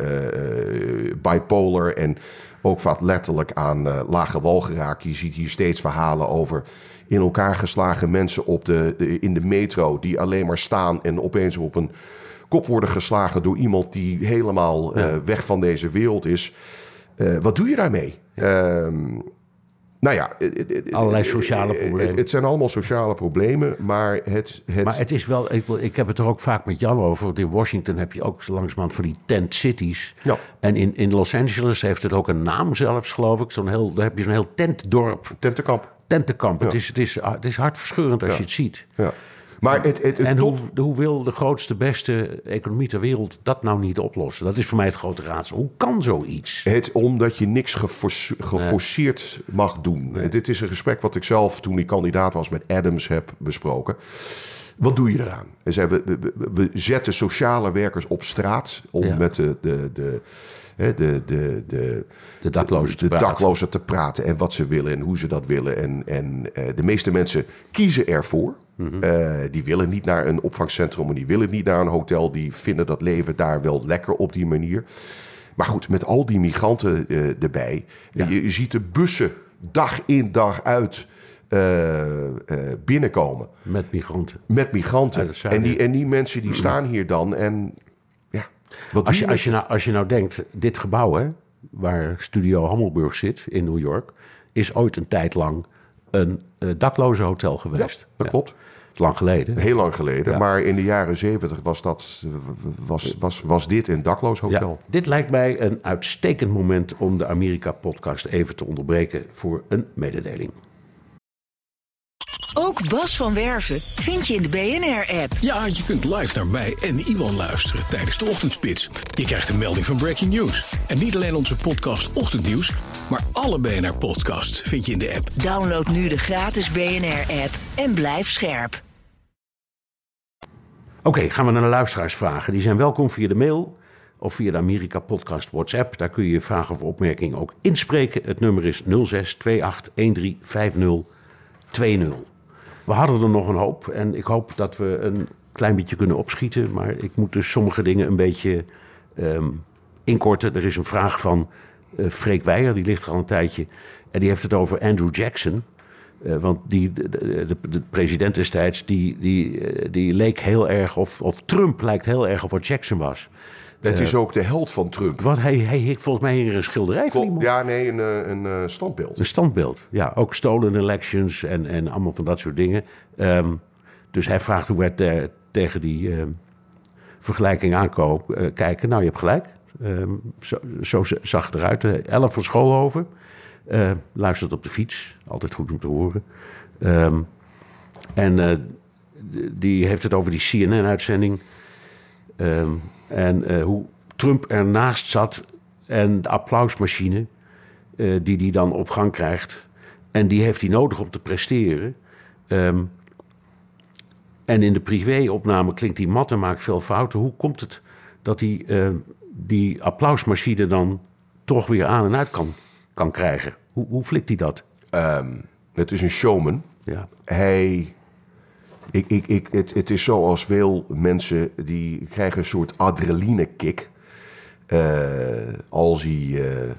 Speaker 3: bipolar en ook vaak letterlijk aan lage wal geraakt. Je ziet hier steeds verhalen over in elkaar geslagen mensen op de, de- in de metro... die alleen maar staan en opeens op een kop worden geslagen... door iemand die helemaal eh, weg van deze wereld is. Eh, wat doe je daarmee? Ehm, nou ja, het-
Speaker 1: Allerlei sociale problemen.
Speaker 3: Het, het zijn allemaal sociale problemen, maar het... het
Speaker 1: Maar het is wel, ik, ik heb het er ook vaak met Jan over. Want in Washington heb je ook zo langzamerhand van die tent cities.
Speaker 3: Ja.
Speaker 1: En in, in Los Angeles heeft het ook een naam zelfs, geloof ik. Zo'n heel, daar heb je zo'n heel tentdorp,
Speaker 3: tentenkamp.
Speaker 1: Tentenkamp. Het, is, het, is, het is hartverscheurend als je het ziet.
Speaker 3: Ja. Maar het, het, het
Speaker 1: En hoe, hoe wil de grootste, beste economie ter wereld dat nou niet oplossen? Dat is voor mij het grote raadsel. Hoe kan zoiets?
Speaker 3: Het omdat je niks geforce- geforceerd mag doen. Dit is een gesprek wat ik zelf toen ik kandidaat was met Adams heb besproken. Wat doe je eraan? We, we, we- we zetten sociale werkers op straat om
Speaker 1: Ja.
Speaker 3: met de, de, de, hè, de, de, de,
Speaker 1: De daklozen te
Speaker 3: de
Speaker 1: praten.
Speaker 3: daklozen te praten en wat ze willen en hoe ze dat willen. En, en eh, de meeste mensen kiezen ervoor. Eh, die willen niet naar een opvangcentrum en die willen niet naar een hotel. Die vinden dat leven daar wel lekker op die manier. Maar goed, met al die migranten eh, erbij.
Speaker 1: Ja.
Speaker 3: Je, je ziet de bussen dag in dag uit binnenkomen.
Speaker 1: Met migranten.
Speaker 3: Met migranten. En, die, en die mensen die <clears throat> staan hier dan. En wat
Speaker 1: Als je, als, je nou, als je nou denkt, dit gebouw hè, waar Studio Hammelburg zit in New York, is ooit een tijd lang een eh daklozenhotel geweest.
Speaker 3: Ja, dat klopt.
Speaker 1: Lang geleden.
Speaker 3: Heel lang geleden.
Speaker 1: Ja.
Speaker 3: Maar in de jaren zeventig was, dat, was, was, was dit een dakloos hotel.
Speaker 1: Dit lijkt mij een uitstekend moment om de Amerika-podcast even te onderbreken voor een mededeling.
Speaker 5: Ook Bas van Werven vind je in de BNR-app.
Speaker 6: Ja, je kunt live naar mij en Iwan luisteren tijdens de ochtendspits. Je krijgt een melding van Breaking News. En niet alleen onze podcast Ochtendnieuws, maar alle BNR-podcasts vind je in de app.
Speaker 5: Download nu de gratis BNR-app en blijf scherp.
Speaker 1: Oké, gaan we naar de luisteraarsvragen. Die zijn welkom via de mail of via de Amerika Podcast WhatsApp. Daar kun je je vragen of opmerkingen ook inspreken. Het nummer is 0628135020. We hadden er nog een hoop en ik hoop dat we een klein beetje kunnen opschieten. Maar ik moet dus sommige dingen een beetje ehm, inkorten. Er is een vraag van eh Freek Weijer, die ligt er al een tijdje. En die heeft het over Andrew Jackson. Eh, want die, de president destijds, die, die, eh, die leek heel erg, of, of Trump lijkt heel erg op wat Jackson was.
Speaker 3: Het is ook de held van Trump.
Speaker 1: Wat, hij, hij heeft volgens mij hier een schilderij van iemand.
Speaker 3: Ja, nee, een, eh, een eh, standbeeld.
Speaker 1: Een standbeeld. Ja, ook stolen elections en, en allemaal van dat soort dingen. Ehm, dus hij vraagt hoe wij te- tegen die ehm, vergelijking aankoop eh, kijken. Nou, je hebt gelijk. Ehm, zo, zo zag het eruit. Ellen van Schoolhoven luistert op de fiets. Altijd goed om te horen. En die heeft het over die CNN-uitzending. Ehm, en eh, hoe Trump ernaast zat en de applausmachine eh, die hij dan op gang krijgt. En die heeft hij nodig om te presteren. Ehm, en in de privéopname klinkt hij mat en maakt veel fouten. Hoe komt het dat hij eh, die applausmachine dan toch weer aan en uit kan, kan krijgen? Hoe, hoe flikt hij dat?
Speaker 3: Ehm, het is een showman.
Speaker 1: Ja.
Speaker 3: Hij. Ik, ik, ik, het, het is zoals veel mensen die krijgen een soort adrenaline-kick. eh, als hij eh,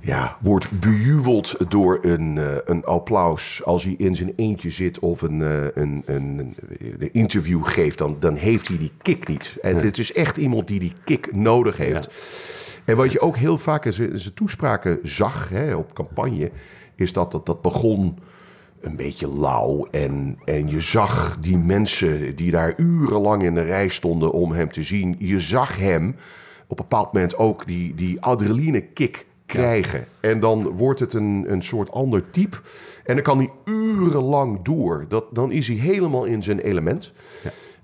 Speaker 3: ja, wordt bejubeld door een, eh, een applaus. Als hij in zijn eentje zit of een, een, een, een interview geeft, dan, dan heeft hij die kick niet. En Het is echt iemand die die kick nodig heeft. En wat je ook heel vaak in zijn in zijn toespraken zag hè, op campagne, is dat, dat dat begon een beetje lauw. En, en je zag die mensen die daar urenlang in de rij stonden om hem te zien. Je zag hem op een bepaald moment ook die, die adrenaline kick krijgen. En dan wordt het een, een soort ander type. En dan kan hij urenlang door. Dat, dan is hij helemaal in zijn element.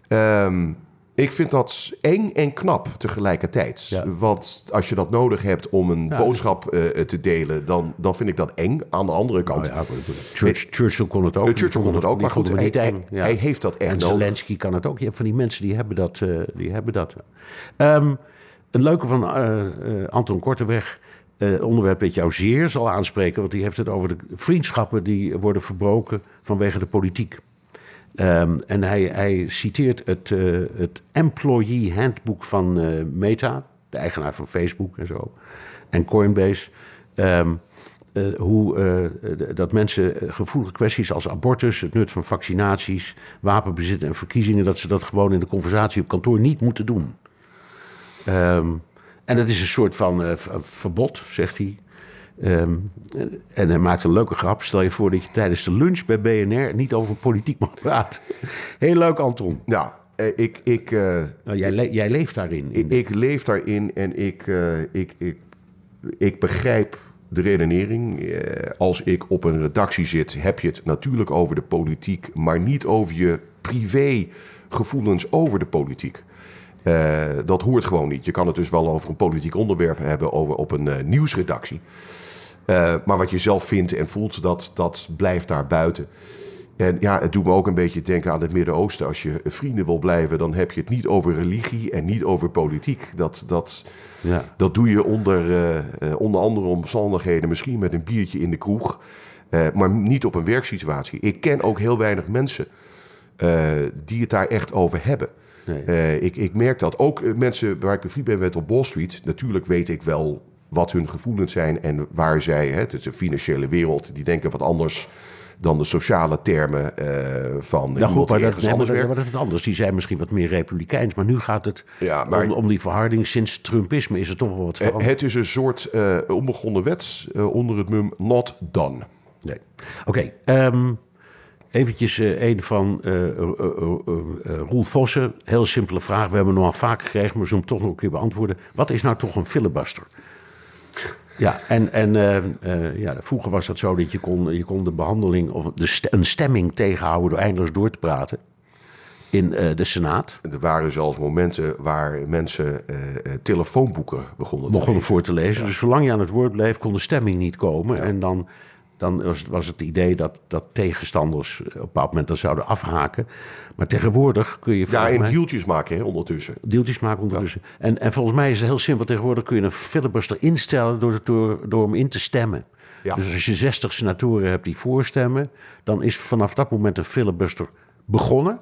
Speaker 3: Ehm, ik vind dat eng en knap tegelijkertijd.
Speaker 1: Ja.
Speaker 3: Want als je dat nodig hebt om een boodschap eh, te delen, dan, dan vind ik dat eng. Aan de andere kant,
Speaker 1: Nou ja, Church- Churchill kon het ook.
Speaker 3: Eh, Churchill kon het ook, maar goed, hij,
Speaker 1: niet eng.
Speaker 3: hij, heeft dat echt
Speaker 1: En
Speaker 3: nodig.
Speaker 1: Zelensky kan het ook. Je hebt van die mensen die hebben dat. eh, die hebben dat. Ehm, een leuke van eh, eh, Anton Korteweg. eh onderwerp dat jou zeer zal aanspreken. Want die heeft het over de vriendschappen die worden verbroken vanwege de politiek. Ehm, en hij, hij citeert het, eh, het Employee Handbook van eh, Meta, de eigenaar van Facebook en zo, en Coinbase. Ehm, eh, hoe dat mensen gevoelige kwesties als abortus, het nut van vaccinaties, wapenbezit en verkiezingen, dat ze dat gewoon in de conversatie op kantoor niet moeten doen. Ehm, en dat is een soort van verbod, zegt hij. Ehm, en hij maakt een leuke grap. Stel je voor dat je tijdens de lunch bij BNR niet over politiek mag praten. Heel leuk, Anton.
Speaker 3: Nou, eh, ik, ik, eh,
Speaker 1: Nou, jij, le- jij leeft daarin.
Speaker 3: ik, ik leef daarin en ik, eh, ik, ik, ik begrijp de redenering. Als ik op een redactie zit, heb je het natuurlijk over de politiek, maar niet over je privé gevoelens over de politiek. Dat hoort gewoon niet. Je kan het dus wel over een politiek onderwerp hebben over, op een nieuwsredactie. Eh, maar wat je zelf vindt en voelt, dat, dat blijft daar buiten. En ja, het doet me ook een beetje denken aan het Midden-Oosten. Als je vrienden wil blijven, dan heb je het niet over religie en niet over politiek. Dat, dat,
Speaker 1: Ja.
Speaker 3: dat doe je onder, eh, eh, onder andere omstandigheden, misschien met een biertje in de kroeg. maar niet op een werksituatie. Ik ken ook heel weinig mensen die het daar echt over hebben.
Speaker 1: Nee.
Speaker 3: Ik, ik merk dat ook mensen waar ik bevriend ben met op Wall Street. Natuurlijk weet ik wel wat hun gevoelens zijn en waar zij, hè, het is een financiële wereld, die denken wat anders dan de sociale termen eh, van
Speaker 1: Ja,
Speaker 3: iemand
Speaker 1: goed, maar dat, nee,
Speaker 3: anders
Speaker 1: maar dat is anders. Die zijn misschien wat meer republikeins. Maar nu gaat het
Speaker 3: Ja, maar-
Speaker 1: om, om die verharding. Sinds Trumpisme is er toch wel wat
Speaker 3: Eh,
Speaker 1: veranderd.
Speaker 3: Het is een soort eh, onbegonnen wet onder het mum not done.
Speaker 1: Nee. Oké, ehm, eventjes een van Roel Vossen. Heel simpele vraag. We hebben hem nog al vaak gekregen, maar ze hem toch nog een keer beantwoorden. Wat is nou toch een filibuster? Ja, en, en eh, eh, ja, vroeger was dat zo dat je kon, je kon de behandeling of de st- een stemming tegenhouden door eindeloos door te praten in eh, de Senaat.
Speaker 3: Er waren zelfs momenten waar mensen telefoonboeken begonnen te
Speaker 1: begonnen
Speaker 3: lezen.
Speaker 1: voor te lezen. Dus zolang je aan het woord bleef, kon de stemming niet komen. En dan, dan was, het- was het idee dat, dat tegenstanders op een bepaald moment dat zouden afhaken. Maar tegenwoordig kun je
Speaker 3: Ja, en
Speaker 1: mij
Speaker 3: deeltjes maken hè, ondertussen.
Speaker 1: deeltjes maken ondertussen. En, en volgens mij is het heel simpel. Tegenwoordig kun je een filibuster instellen door, door, door hem in te stemmen.
Speaker 3: Ja.
Speaker 1: Dus als je 60 senatoren hebt die voorstemmen, dan is vanaf dat moment een filibuster begonnen.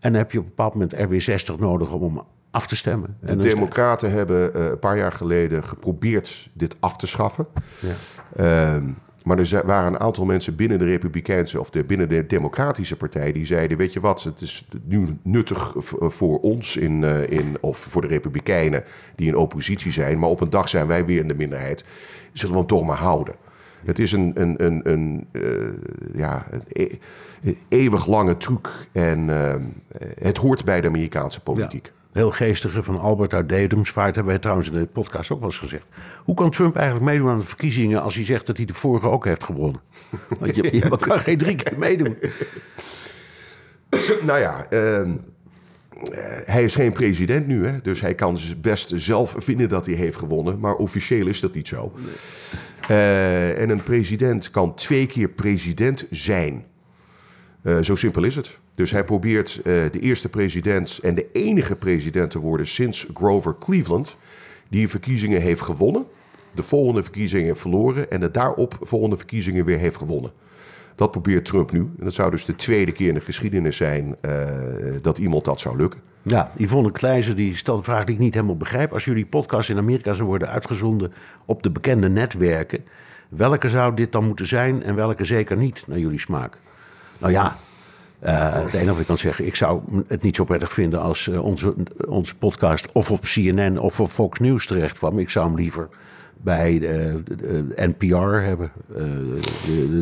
Speaker 1: En dan heb je op een bepaald moment er weer 60 nodig om hem af te stemmen.
Speaker 3: De
Speaker 1: En
Speaker 3: Democraten hebben eh, een paar jaar geleden geprobeerd dit af te schaffen. Ehm, maar er waren een aantal mensen binnen de Republikeinse of de, binnen de Democratische Partij die zeiden: Weet je wat, het is nu nuttig v- voor ons in, eh, in, of voor de Republikeinen die in oppositie zijn, maar op een dag zijn wij weer in de minderheid. Zullen we hem toch maar houden? Het is een, een, een, een, eh, ja, een e- een eeuwig lange truc en ehm, het hoort bij de Amerikaanse politiek.
Speaker 1: Ja. Heel geestige van Albert uit Dedemsvaart hebben wij trouwens in de podcast ook wel eens gezegd. Hoe kan Trump eigenlijk meedoen aan de verkiezingen als hij zegt dat hij de vorige ook heeft gewonnen? <laughs> Want je, je kan geen drie keer meedoen. <coughs>
Speaker 3: Nou ja, ehm, eh, hij is geen president nu, hè? dus hij kan best zelf vinden dat hij heeft gewonnen, maar officieel is dat niet zo. Eh, en een president kan twee keer president zijn. Eh, zo simpel is het. Dus hij probeert eh, de eerste president en de enige president te worden sinds Grover Cleveland, die verkiezingen heeft gewonnen, de volgende verkiezingen verloren en de daarop volgende verkiezingen weer heeft gewonnen. Dat probeert Trump nu. En dat zou dus de tweede keer in de geschiedenis zijn eh, dat iemand dat zou lukken.
Speaker 1: Ja, Yvonne Kleijzer die stelt een vraag die ik niet helemaal begrijp. Als jullie podcast in Amerika zou worden uitgezonden op de bekende netwerken, welke zou dit dan moeten zijn en welke zeker niet naar jullie smaak? Nou ja, uh, het enige wat ik kan zeggen, ik zou het niet zo prettig vinden als uh, onze, podcast of op CNN of op Fox News terecht kwam. Ik zou hem liever bij de, NPR hebben, uh,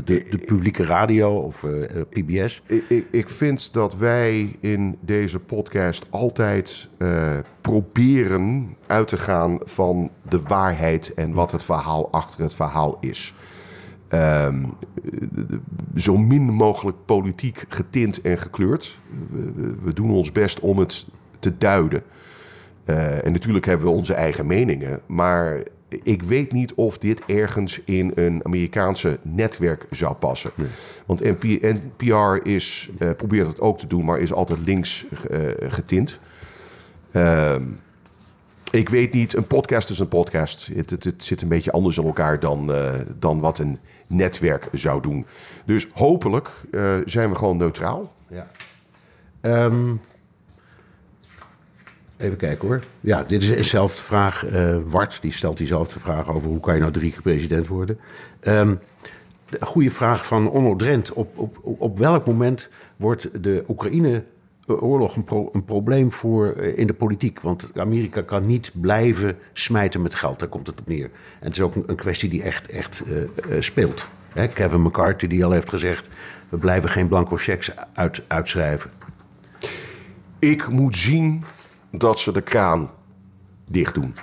Speaker 1: de, publieke radio of PBS.
Speaker 3: Ik, ik, vind dat wij in deze podcast altijd proberen uit te gaan van de waarheid en wat het verhaal achter het verhaal is. Um, zo min mogelijk politiek getint en gekleurd. We, we doen ons best om het te duiden. Uh, en natuurlijk hebben we onze eigen meningen. Maar ik weet niet of dit ergens in een Amerikaanse netwerk zou passen. Nee. Want NP, NPR is, uh, probeert het ook te doen, maar is altijd links uh, getint. Uh, ik weet niet, een podcast is een podcast. Het, het, het zit een beetje anders in elkaar dan, dan wat een netwerk zou doen. Dus hopelijk uh, zijn we gewoon neutraal.
Speaker 1: Ja. Um, even kijken hoor. Ja, dit is dezelfde vraag. Uh, Wart die stelt diezelfde vraag over hoe kan je nou drie keer president worden. Um, goede vraag van Onno Drent. Op, op, op welk moment wordt de Oekraïne oorlog een, een, probleem voor uh, in de politiek. Want Amerika kan niet blijven smijten met geld, daar komt het op neer. En het is ook een, kwestie die echt, echt uh, uh, speelt. Hè, Kevin McCarthy die al heeft gezegd... we blijven geen blanco checks uit, uitschrijven.
Speaker 3: Ik moet zien dat ze de kraan dicht doen.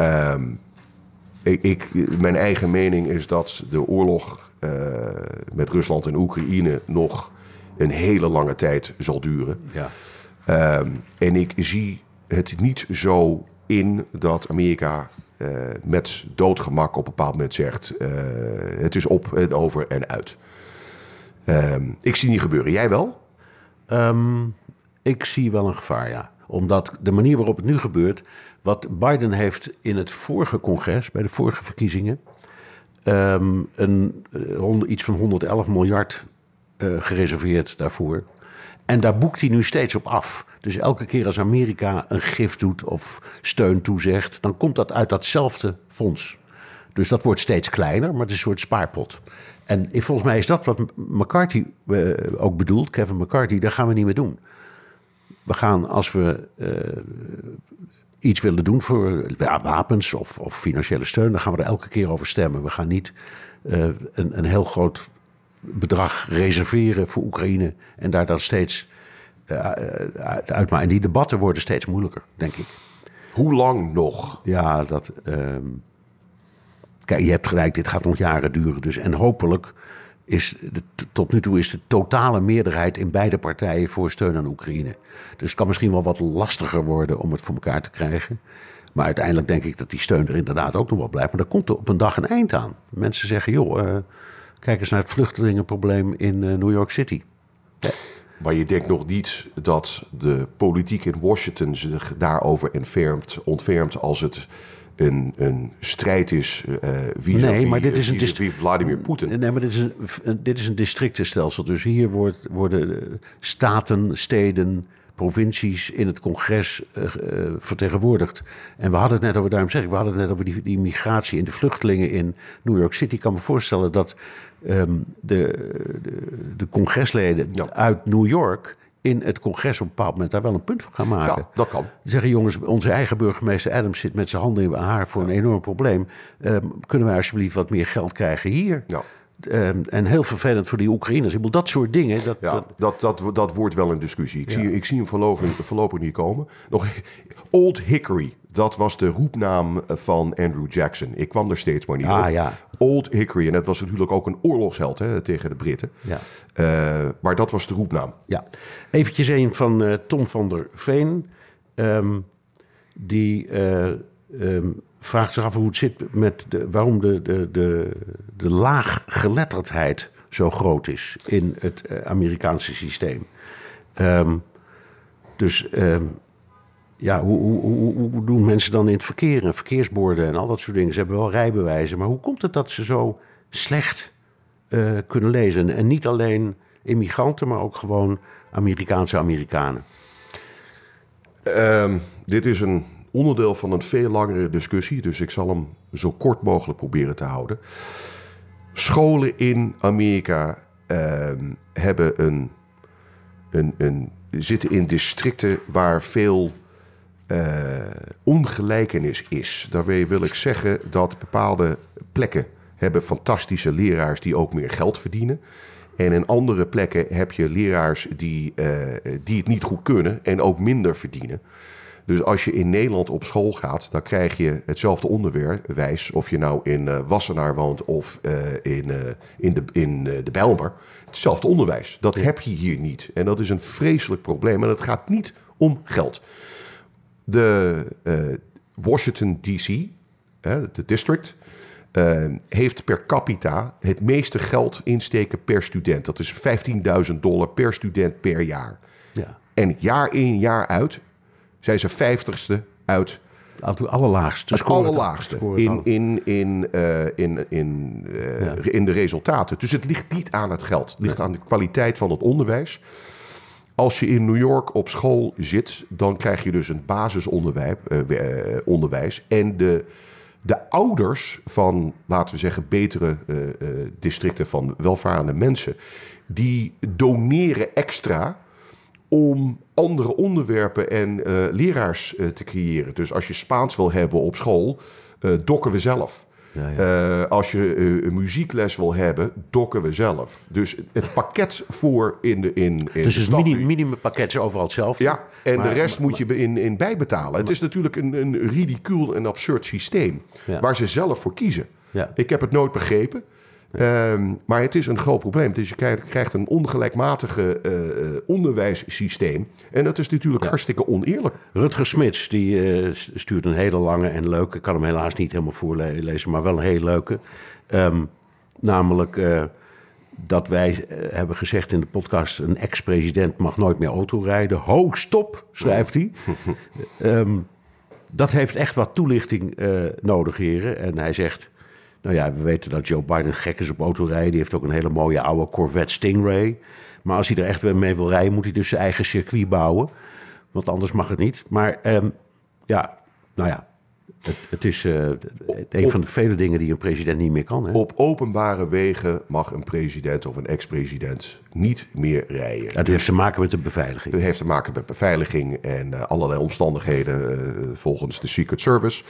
Speaker 3: Um, ik, ik, mijn eigen mening is dat de oorlog met Rusland en Oekraïne nog een hele lange tijd zal duren.
Speaker 1: Ja.
Speaker 3: Um, en ik zie het niet zo in dat Amerika uh, met doodgemak op een bepaald moment zegt: uh, het is op en over en uit. Um, ik zie niet gebeuren. Jij wel?
Speaker 1: Um, ik zie wel een gevaar, ja. Omdat de manier waarop het nu gebeurt, wat Biden heeft in het vorige congres, bij de vorige verkiezingen, een, uh, iets van 111 miljard uh, gereserveerd daarvoor. En daar boekt hij nu steeds op af. Dus elke keer als Amerika een gift doet of steun toezegt, dan komt dat uit datzelfde fonds. Dus dat wordt steeds kleiner, maar het is een soort spaarpot. En volgens mij is dat wat McCarthy uh, ook bedoelt, Kevin McCarthy, daar gaan we niet meer doen. We gaan als we uh, iets willen doen voor wapens of, of, financiële steun, dan gaan we er elke keer over stemmen. We gaan niet een, een heel groot bedrag reserveren voor Oekraïne en daar dan steeds uh, uitmaken. En die debatten worden steeds moeilijker, denk ik.
Speaker 3: Hoe lang nog?
Speaker 1: Ja, dat. Uh, kijk, je hebt gelijk, dit gaat nog jaren duren. Dus, en hopelijk is de, tot nu toe is de totale meerderheid in beide partijen voor steun aan Oekraïne. Dus het kan misschien wel wat lastiger worden om het voor elkaar te krijgen. Maar uiteindelijk denk ik dat die steun er inderdaad ook nog wel blijft. Maar daar komt er op een dag een eind aan. Mensen zeggen, joh. Uh, Kijk eens naar het vluchtelingenprobleem in uh, New York City.
Speaker 3: Ja. Maar je denkt nog niet dat de politiek in Washington zich daarover ontfermt, ontfermt als het een, een strijd is uh, wie
Speaker 1: nee, maar dit is een
Speaker 3: wie Vladimir Poetin.
Speaker 1: Nee, maar dit is een, dit is een districtenstelsel. Dus hier wordt, worden staten, steden, provincies in het congres uh, uh, vertegenwoordigd. En we hadden het net over, daarom zeg ik, we hadden het net over die, die migratie en de vluchtelingen in New York City. Ik kan me voorstellen dat um, de, de, de, congresleden ja. uit New York in het congres op een bepaald moment daar wel een punt van gaan maken.
Speaker 3: Ja, dat kan.
Speaker 1: Zeggen jongens, onze eigen burgemeester Adams zit met zijn handen in haar voor een enorm probleem. Um, kunnen wij alsjeblieft wat meer geld krijgen hier?
Speaker 3: Ja.
Speaker 1: Um, en heel vervelend voor die Oekraïners. Ik bedoel, dat soort dingen. Dat,
Speaker 3: ja, dat, dat, dat, dat wordt wel een discussie. Ik, ja. zie, ik zie hem voorlopig, voorlopig niet komen. Nog Old Hickory. Dat was de roepnaam van Andrew Jackson. Ik kwam er steeds maar niet
Speaker 1: ah,
Speaker 3: op.
Speaker 1: Ja.
Speaker 3: Old Hickory. En dat was natuurlijk ook een oorlogsheld hè, tegen de Britten.
Speaker 1: Ja.
Speaker 3: Uh, maar dat was de roepnaam.
Speaker 1: Ja. Eventjes een van uh, Tom van der Veen. Um, die uh, um, vraagt zich af hoe het zit met de, waarom de, de, de, de laaggeletterdheid zo groot is in het eh, Amerikaanse systeem. Ehm, dus ehm, ja, hoe, doen mensen dan in het verkeer en verkeersborden en al dat soort dingen? Ze hebben wel rijbewijzen, maar hoe komt het dat ze zo slecht eh, kunnen lezen? En niet alleen immigranten, maar ook gewoon Amerikaanse Amerikanen.
Speaker 3: Ehm, dit is een onderdeel van een veel langere discussie, dus ik zal hem zo kort mogelijk proberen te houden. Scholen in Amerika ehm, hebben een, een, een, zitten in districten waar veel eh, ongelijkenis is. Daarmee wil ik zeggen dat bepaalde plekken hebben fantastische leraars die ook meer geld verdienen. En in andere plekken heb je leraars die, eh, die het niet goed kunnen en ook minder verdienen. Dus als je in Nederland op school gaat, dan krijg je hetzelfde onderwijs. Of je nou in uh, Wassenaar woont of uh, in, uh, in, de, in de Bijlmer. Hetzelfde onderwijs. Dat heb je hier niet. En dat is een vreselijk probleem. En het gaat niet om geld. De Washington DC, de district, heeft per capita het meeste geld insteken per student. Dat is 15.000 dollar per student per jaar.
Speaker 1: Ja.
Speaker 3: En jaar in, jaar uit zijn ze vijftigste uit.
Speaker 1: Het allerlaagste.
Speaker 3: Het allerlaagste in, in, in, uh, in, in, uh, ja. in de resultaten. Dus het ligt niet aan het geld. Het ligt aan de kwaliteit van het onderwijs. Als je in New York op school zit, dan krijg je dus een basisonderwijs. Uh, onderwijs. En de, de ouders van, laten we zeggen, betere districten van welvarende mensen, die doneren extra om andere onderwerpen en uh, leraars uh, te creëren. Dus als je Spaans wil hebben op school, uh, dokken we zelf. Ja, ja. als je een muziekles wil hebben, dokken we zelf. Dus het pakket voor in de in, in
Speaker 1: Dus het minim, minimumpakket is overal hetzelfde.
Speaker 3: Ja, en
Speaker 1: maar,
Speaker 3: de rest
Speaker 1: maar,
Speaker 3: moet je in, in bijbetalen. Maar, het is natuurlijk een, een ridicuul en absurd systeem... Ja. waar ze zelf voor kiezen. Ik heb het nooit begrepen... Um, maar het is een groot probleem. Dus je krijgt een ongelijkmatige uh, onderwijssysteem. En dat is natuurlijk ja. hartstikke oneerlijk.
Speaker 1: Rutger Smits die, uh, stuurt een hele lange en leuke... ik kan hem helaas niet helemaal voorlezen, maar wel een hele leuke. Um, namelijk uh, dat wij hebben gezegd in de podcast... een ex-president mag nooit meer auto rijden. Ho, stop, schrijft hij. um, <laughs> dat heeft echt wat toelichting nodig, heren. En hij zegt... Nou ja, we weten dat Joe Biden gek is op autorijden. Die heeft ook een hele mooie oude Corvette Stingray. Maar als hij er echt weer mee wil rijden, moet hij dus zijn eigen circuit bouwen. Want anders mag het niet. Maar um, ja, nou ja, het, het is uh, een op, van de vele dingen die een president niet meer kan. Hè?
Speaker 3: Op openbare wegen mag een president of een ex-president niet meer rijden.
Speaker 1: Ja, dat heeft te maken met de beveiliging.
Speaker 3: Het heeft te maken met beveiliging en uh, allerlei omstandigheden uh, volgens de Secret Service.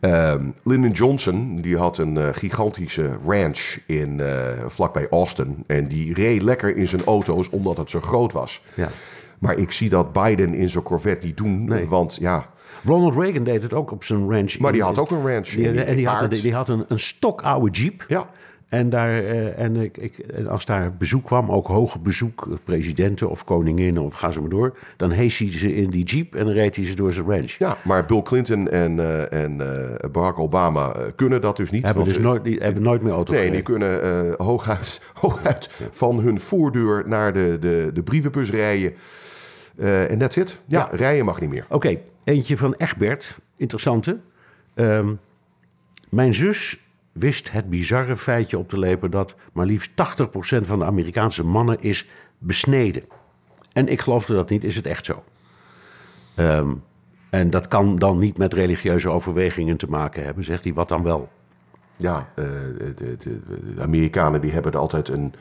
Speaker 3: Um, Lyndon Johnson die had een gigantische ranch in, vlakbij Austin. En die reed lekker in zijn auto's omdat het zo groot was.
Speaker 1: Ja.
Speaker 3: Maar ik zie dat Biden in zo'n Corvette niet doen. Nee. Want ja,
Speaker 1: Ronald Reagan deed het ook op zijn ranch.
Speaker 3: Maar die had ook een ranch.
Speaker 1: Die, en die had, die had, een, een stokoude jeep.
Speaker 3: Ja.
Speaker 1: En, daar, uh, en, ik, ik, en als daar bezoek kwam, ook hoger bezoek, presidenten of koninginnen of ga ze maar door, dan hees hij ze in die jeep en dan reed hij ze door zijn ranch.
Speaker 3: Ja, maar Bill Clinton en, uh, en uh, Barack Obama kunnen dat dus niet.
Speaker 1: Hebben, dus nooit, die hebben nooit meer auto
Speaker 3: Nee,
Speaker 1: gereden.
Speaker 3: die kunnen hooguit, <laughs> hooguit ja. van hun voordeur naar de, de, de brievenbus rijden. En that's it. Ja, ja, rijden mag niet meer.
Speaker 1: Oké, okay, eentje van Egbert, interessante. Um, mijn zus wist het bizarre feitje op te lepen dat maar liefst 80% van de Amerikaanse mannen is besneden. En ik geloofde dat niet, is het echt zo. Um, en dat kan dan niet met religieuze overwegingen te maken hebben, zegt hij. Wat dan wel?
Speaker 3: Ja, uh, de, de, de, Amerikanen die hebben er altijd een...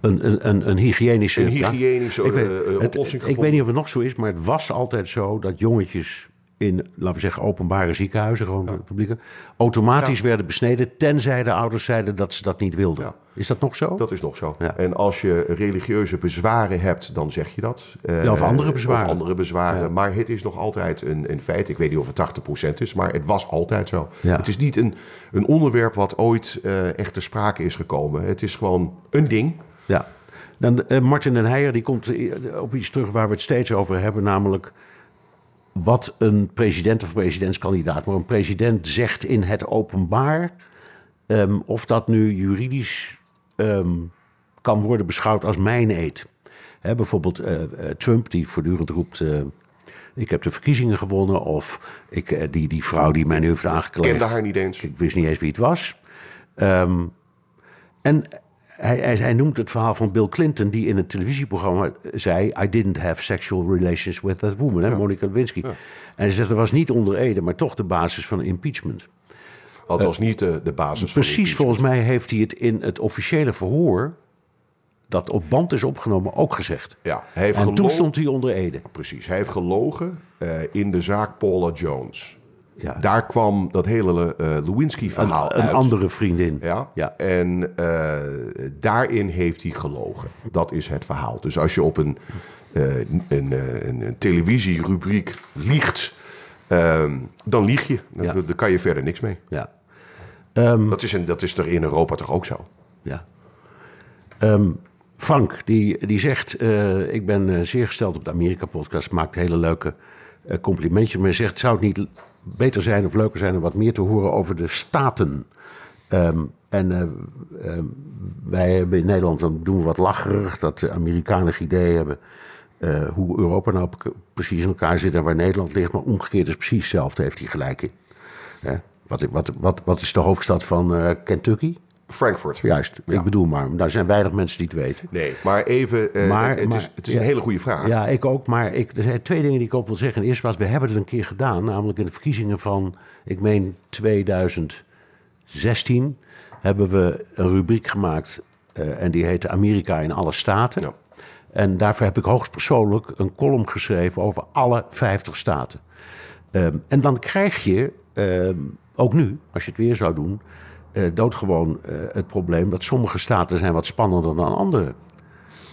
Speaker 1: Een, een, een hygiënische,
Speaker 3: een hygiënische
Speaker 1: ja, ik weet,
Speaker 3: uh, oplossing
Speaker 1: het, Ik weet niet of het nog zo is, maar het was altijd zo dat jongetjes in, laten we zeggen, openbare ziekenhuizen, gewoon ja. publieke, automatisch ja. werden besneden, tenzij de ouders zeiden dat ze dat niet wilden. Ja. Is dat nog zo?
Speaker 3: Dat is nog zo. En als je religieuze bezwaren hebt, dan zeg je dat.
Speaker 1: Of andere bezwaren.
Speaker 3: Of andere bezwaren. Maar het is nog altijd een, een feit. Ik weet niet of het 80% is, maar het was altijd zo. Het is niet een, een onderwerp wat ooit echt ter sprake is gekomen. Het is gewoon een ding.
Speaker 1: Ja. Dan, uh, Martin den Heijer die komt op iets terug waar we het steeds over hebben, namelijk wat een president of presidentskandidaat, maar een president zegt in het openbaar, um, of dat nu juridisch um, kan worden beschouwd als mijn. Hè, bijvoorbeeld eh, eh, Trump, die voortdurend roept. eh, ik heb de verkiezingen gewonnen. Of ik, eh, die, die vrouw die mij nu heeft aangekleed.
Speaker 3: Kende haar niet eens.
Speaker 1: Ik wist niet eens wie het was. Ehm, en hij, hij, hij noemt het verhaal van Bill Clinton, die in een televisieprogramma zei: I didn't have sexual relations with that woman, hè, Monica Lewinsky. En hij zegt: dat was niet onder Ede, maar toch de basis van impeachment.
Speaker 3: Dat was niet de, de basis
Speaker 1: Precies, volgens mij heeft hij het in het officiële verhoor, dat op band is opgenomen, ook gezegd.
Speaker 3: Ja, hij heeft
Speaker 1: en toen stond hij onder Ede.
Speaker 3: Precies. Hij heeft gelogen eh, in de zaak Paula Jones.
Speaker 1: Ja.
Speaker 3: Daar kwam dat hele eh Lewinsky-verhaal
Speaker 1: Een, een
Speaker 3: uit.
Speaker 1: andere vriendin.
Speaker 3: Ja?
Speaker 1: Ja.
Speaker 3: En eh, daarin heeft hij gelogen. Dat is het verhaal. Dus als je op een, eh, een, een, een televisierubriek liegt, ehm, dan lieg je.
Speaker 1: Ja.
Speaker 3: daar kan je verder niks mee.
Speaker 1: Ja.
Speaker 3: Dat is, een, dat is toch in Europa toch ook zo?
Speaker 1: Ja. Ehm, Frank, die, die zegt: Ik ben zeer gesteld op de Amerika-podcast. Maakt hele leuke complimentjes. Maar zegt: Zou het niet beter zijn of leuker zijn om wat meer te horen over de staten? Ehm, en eh, ehm, wij hebben in Nederland, dan doen we wat lacherig dat de Amerikanen idee hebben. eh, hoe Europa nou pre- precies in elkaar zit en waar Nederland ligt. Maar omgekeerd is precies hetzelfde, heeft hij gelijk in. Wat, wat, wat, wat is de hoofdstad van eh, Kentucky?
Speaker 3: Frankfurt.
Speaker 1: Juist,
Speaker 3: Ja.
Speaker 1: ik bedoel maar. Daar zijn weinig mensen die het weten.
Speaker 3: Nee, maar even, eh,
Speaker 1: Maar-
Speaker 3: het, het
Speaker 1: maar-
Speaker 3: is, het is
Speaker 1: ja.
Speaker 3: een hele goede vraag.
Speaker 1: Ja, ik ook. Maar ik, er zijn twee dingen die ik ook wil zeggen. Eerst was, we hebben het een keer gedaan. Namelijk in de verkiezingen van, ik meen 2016... hebben we een rubriek gemaakt. eh, en die heette Amerika in alle staten.
Speaker 3: Ja.
Speaker 1: En daarvoor heb ik hoogstpersoonlijk een column geschreven... over alle 50 staten. Ehm, en dan krijg je, ehm, ook nu, als je het weer zou doen... eh, doodgewoon eh, het probleem dat sommige staten zijn wat spannender dan andere.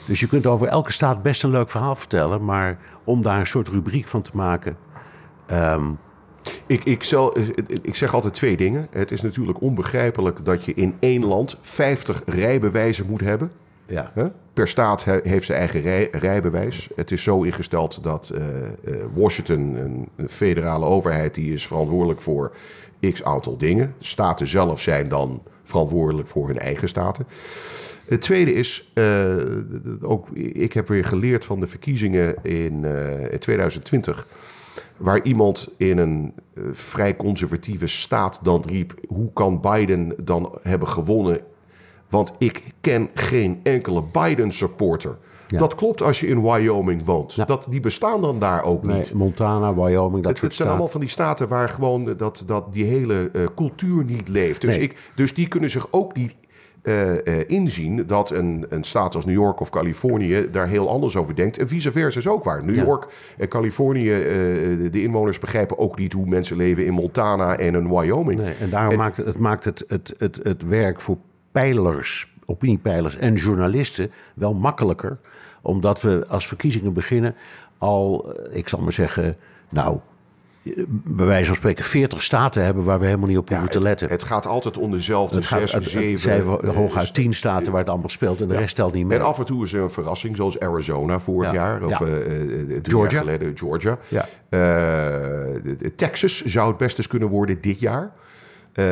Speaker 1: Dus je kunt over elke staat best een leuk verhaal vertellen... maar om daar een soort rubriek van te maken... ehm,
Speaker 3: Ik, ik, zal, ik zeg altijd twee dingen. Het is natuurlijk onbegrijpelijk dat je in één land 50 rijbewijzen moet hebben.
Speaker 1: ja.
Speaker 3: Per staat he- heeft zijn eigen rij, rijbewijs. Het is zo ingesteld dat eh, eh, Washington, een, een federale overheid, die is verantwoordelijk voor x aantal dingen. Staten zelf zijn dan verantwoordelijk voor hun eigen staten. Het tweede is, eh, ook, ik heb weer geleerd van de verkiezingen in, eh, in 2020 waar iemand in een eh, vrij conservatieve staat dan riep: hoe kan Biden dan hebben gewonnen? Want ik ken geen enkele Biden-supporter.
Speaker 1: Ja.
Speaker 3: Dat klopt als je in Wyoming woont.
Speaker 1: Ja.
Speaker 3: Dat, die bestaan dan daar ook
Speaker 1: Nee,
Speaker 3: niet.
Speaker 1: Montana, Wyoming, dat
Speaker 3: Het,
Speaker 1: soort
Speaker 3: het zijn
Speaker 1: staten.
Speaker 3: allemaal van die staten waar gewoon dat, dat die hele eh, cultuur niet leeft. Dus,
Speaker 1: Nee.
Speaker 3: ik, dus die kunnen zich ook niet eh, eh, inzien dat een, een staat als New York of Californië daar heel anders over denkt. En vice versa is ook waar. New
Speaker 1: Ja.
Speaker 3: York en Californië, de- de inwoners begrijpen ook niet hoe mensen leven in Montana en in Wyoming.
Speaker 1: Nee, en daarom maakt het, het, maakt het, het, het, het werk voor peilers, opiniepeilers en journalisten wel makkelijker. Omdat we als verkiezingen beginnen al, eh, ik zal maar zeggen, nou, eh, bij wijze van spreken 40 staten hebben waar we helemaal niet op hoeven te letten.
Speaker 3: het gaat altijd om dezelfde
Speaker 1: Het gaat-
Speaker 3: zes,
Speaker 1: het- het
Speaker 3: zeven...
Speaker 1: zijn
Speaker 3: eh,
Speaker 1: hooguit 10 staten waar het allemaal speelt en de rest telt niet mee.
Speaker 3: En af en toe is er een verrassing, zoals Arizona vorig
Speaker 1: Ja.
Speaker 3: jaar. Of drie
Speaker 1: Georgia.
Speaker 3: jaar geleden Georgia. Texas zou het best eens kunnen worden dit jaar. Eh,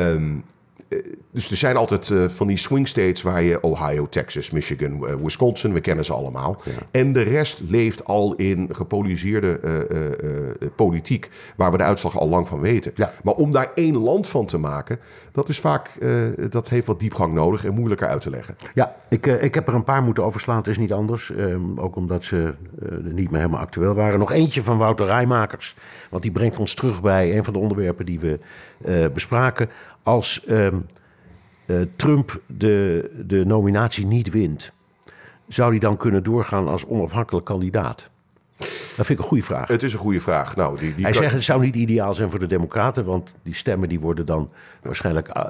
Speaker 3: dus er zijn altijd eh, van die swing states waar je Ohio, Texas, Michigan, eh, Wisconsin, we kennen ze allemaal. En de rest leeft al in gepolariseerde eh, politiek, waar we de uitslag al lang van weten.
Speaker 1: Ja.
Speaker 3: Maar om daar één land van te maken, dat is vaak, dat heeft wat diepgang nodig en moeilijker uit te leggen.
Speaker 1: Ja, ik, ik heb er een paar moeten overslaan. Het is niet anders. Ehm, ook omdat ze niet meer helemaal actueel waren. Nog eentje van Wouter Rijmakers. Want die brengt ons terug bij een van de onderwerpen die we bespraken. Als ehm, eh, Trump de, de nominatie niet wint, zou hij dan kunnen doorgaan als onafhankelijk kandidaat? Dat vind ik een goede vraag.
Speaker 3: Het is een goede vraag. Nou, die, die
Speaker 1: Hij
Speaker 3: kan-
Speaker 1: zegt het zou niet ideaal zijn voor de Democraten, want die stemmen die worden dan waarschijnlijk eh,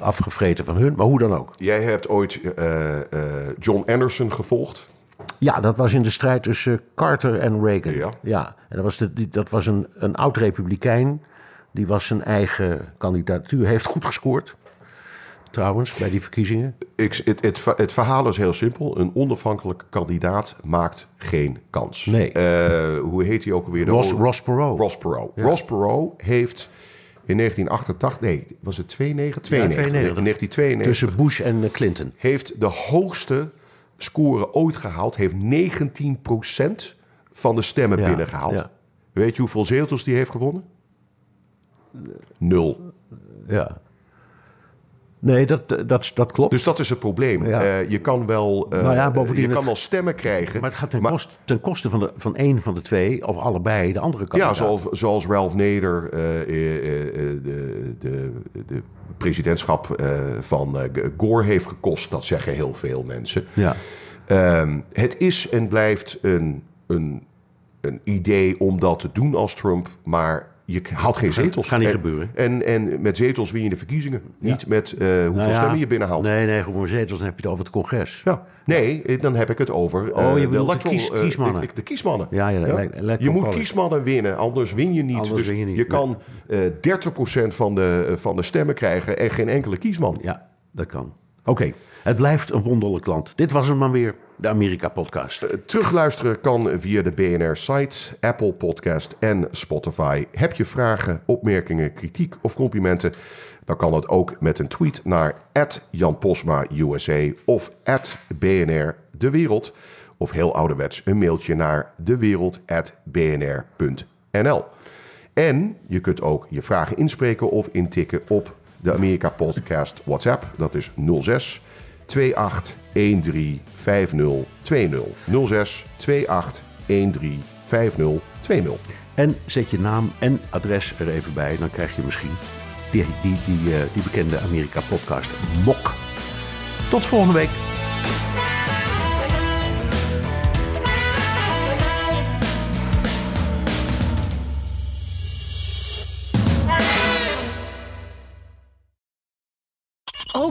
Speaker 1: afgevreten van hun. Maar hoe dan ook.
Speaker 3: Jij hebt ooit eh, eh, John Anderson gevolgd.
Speaker 1: Ja, dat was in de strijd tussen Carter en Reagan.
Speaker 3: Ja.
Speaker 1: en dat was, de, dat was een, een oud-republikein. Die was zijn eigen kandidatuur. Heeft goed gescoord, trouwens, bij die verkiezingen.
Speaker 3: Ik, het, het, het verhaal is heel simpel. Een onafhankelijke kandidaat maakt geen kans.
Speaker 1: Nee.
Speaker 3: Eh, hoe heet hij ook alweer?
Speaker 1: Ross, Ross Perot.
Speaker 3: Ross Perot. Ross Perot heeft in 1988... Nee, was het 92? 92.
Speaker 1: Ja, 92.
Speaker 3: In 1992
Speaker 1: Tussen Bush en eh, Clinton.
Speaker 3: heeft de hoogste score ooit gehaald. Heeft 19% van de stemmen
Speaker 1: Ja,
Speaker 3: binnengehaald.
Speaker 1: ja.
Speaker 3: Weet je hoeveel zetels die heeft gewonnen? Nul.
Speaker 1: Ja. Nee, dat, dat, dat klopt.
Speaker 3: Dus dat is het probleem.
Speaker 1: Ja.
Speaker 3: Eh, je kan wel, eh,
Speaker 1: Nou ja, bovendien
Speaker 3: je kan
Speaker 1: het-
Speaker 3: wel stemmen krijgen.
Speaker 1: maar het gaat ten,
Speaker 3: maar-
Speaker 1: koste, ten koste van, de, van één van de twee, of allebei, de andere kant.
Speaker 3: Ja, zoals, zoals Ralph Nader eh, de, de, de presidentschap van Gore heeft gekost. Dat zeggen heel veel mensen.
Speaker 1: Ja.
Speaker 3: Ehm, het is en blijft een, een, een idee om dat te doen als Trump, maar je haalt geen zetels.
Speaker 1: gaat niet
Speaker 3: En-
Speaker 1: gebeuren.
Speaker 3: En, en met zetels win je de verkiezingen. Niet met eh, hoeveel
Speaker 1: Nou ja,
Speaker 3: stemmen je binnenhaalt.
Speaker 1: Nee, nee, gewoon zetels, dan heb je het over het congres.
Speaker 3: Ja. Nee, eh, dan heb ik het over
Speaker 1: Oh,
Speaker 3: eh,
Speaker 1: je bedoelt de kies-
Speaker 3: eh,
Speaker 1: kiesmannen.
Speaker 3: de, de kiesmannen.
Speaker 1: Ja, ja, electoral
Speaker 3: je moet
Speaker 1: college.
Speaker 3: kiesmannen winnen, anders win je niet.
Speaker 1: Anders
Speaker 3: dus
Speaker 1: win je niet.
Speaker 3: kan eh 30% van de, van de stemmen krijgen en geen enkele kiesman.
Speaker 1: Ja, dat kan. Oké, het blijft een wonderlijk land. Dit was hem dan weer, de Amerika-podcast.
Speaker 3: Eh, Terugluisteren kan via de BNR-site, Apple Podcast en Spotify. Heb je vragen, opmerkingen, kritiek of complimenten? Dan kan dat ook met een tweet naar Jan Posma USA of BNR De Wereld. Of heel ouderwets een mailtje naar dewereld.bnr.nl. En je kunt ook je vragen inspreken of intikken op de Amerika Podcast WhatsApp. Dat is 06 28 13 50 20. 06 28 13 50 20.
Speaker 1: En zet je naam en adres er even bij. Dan krijg je misschien die, die, die, eh, die bekende Amerika-podcast Mok. Tot volgende week.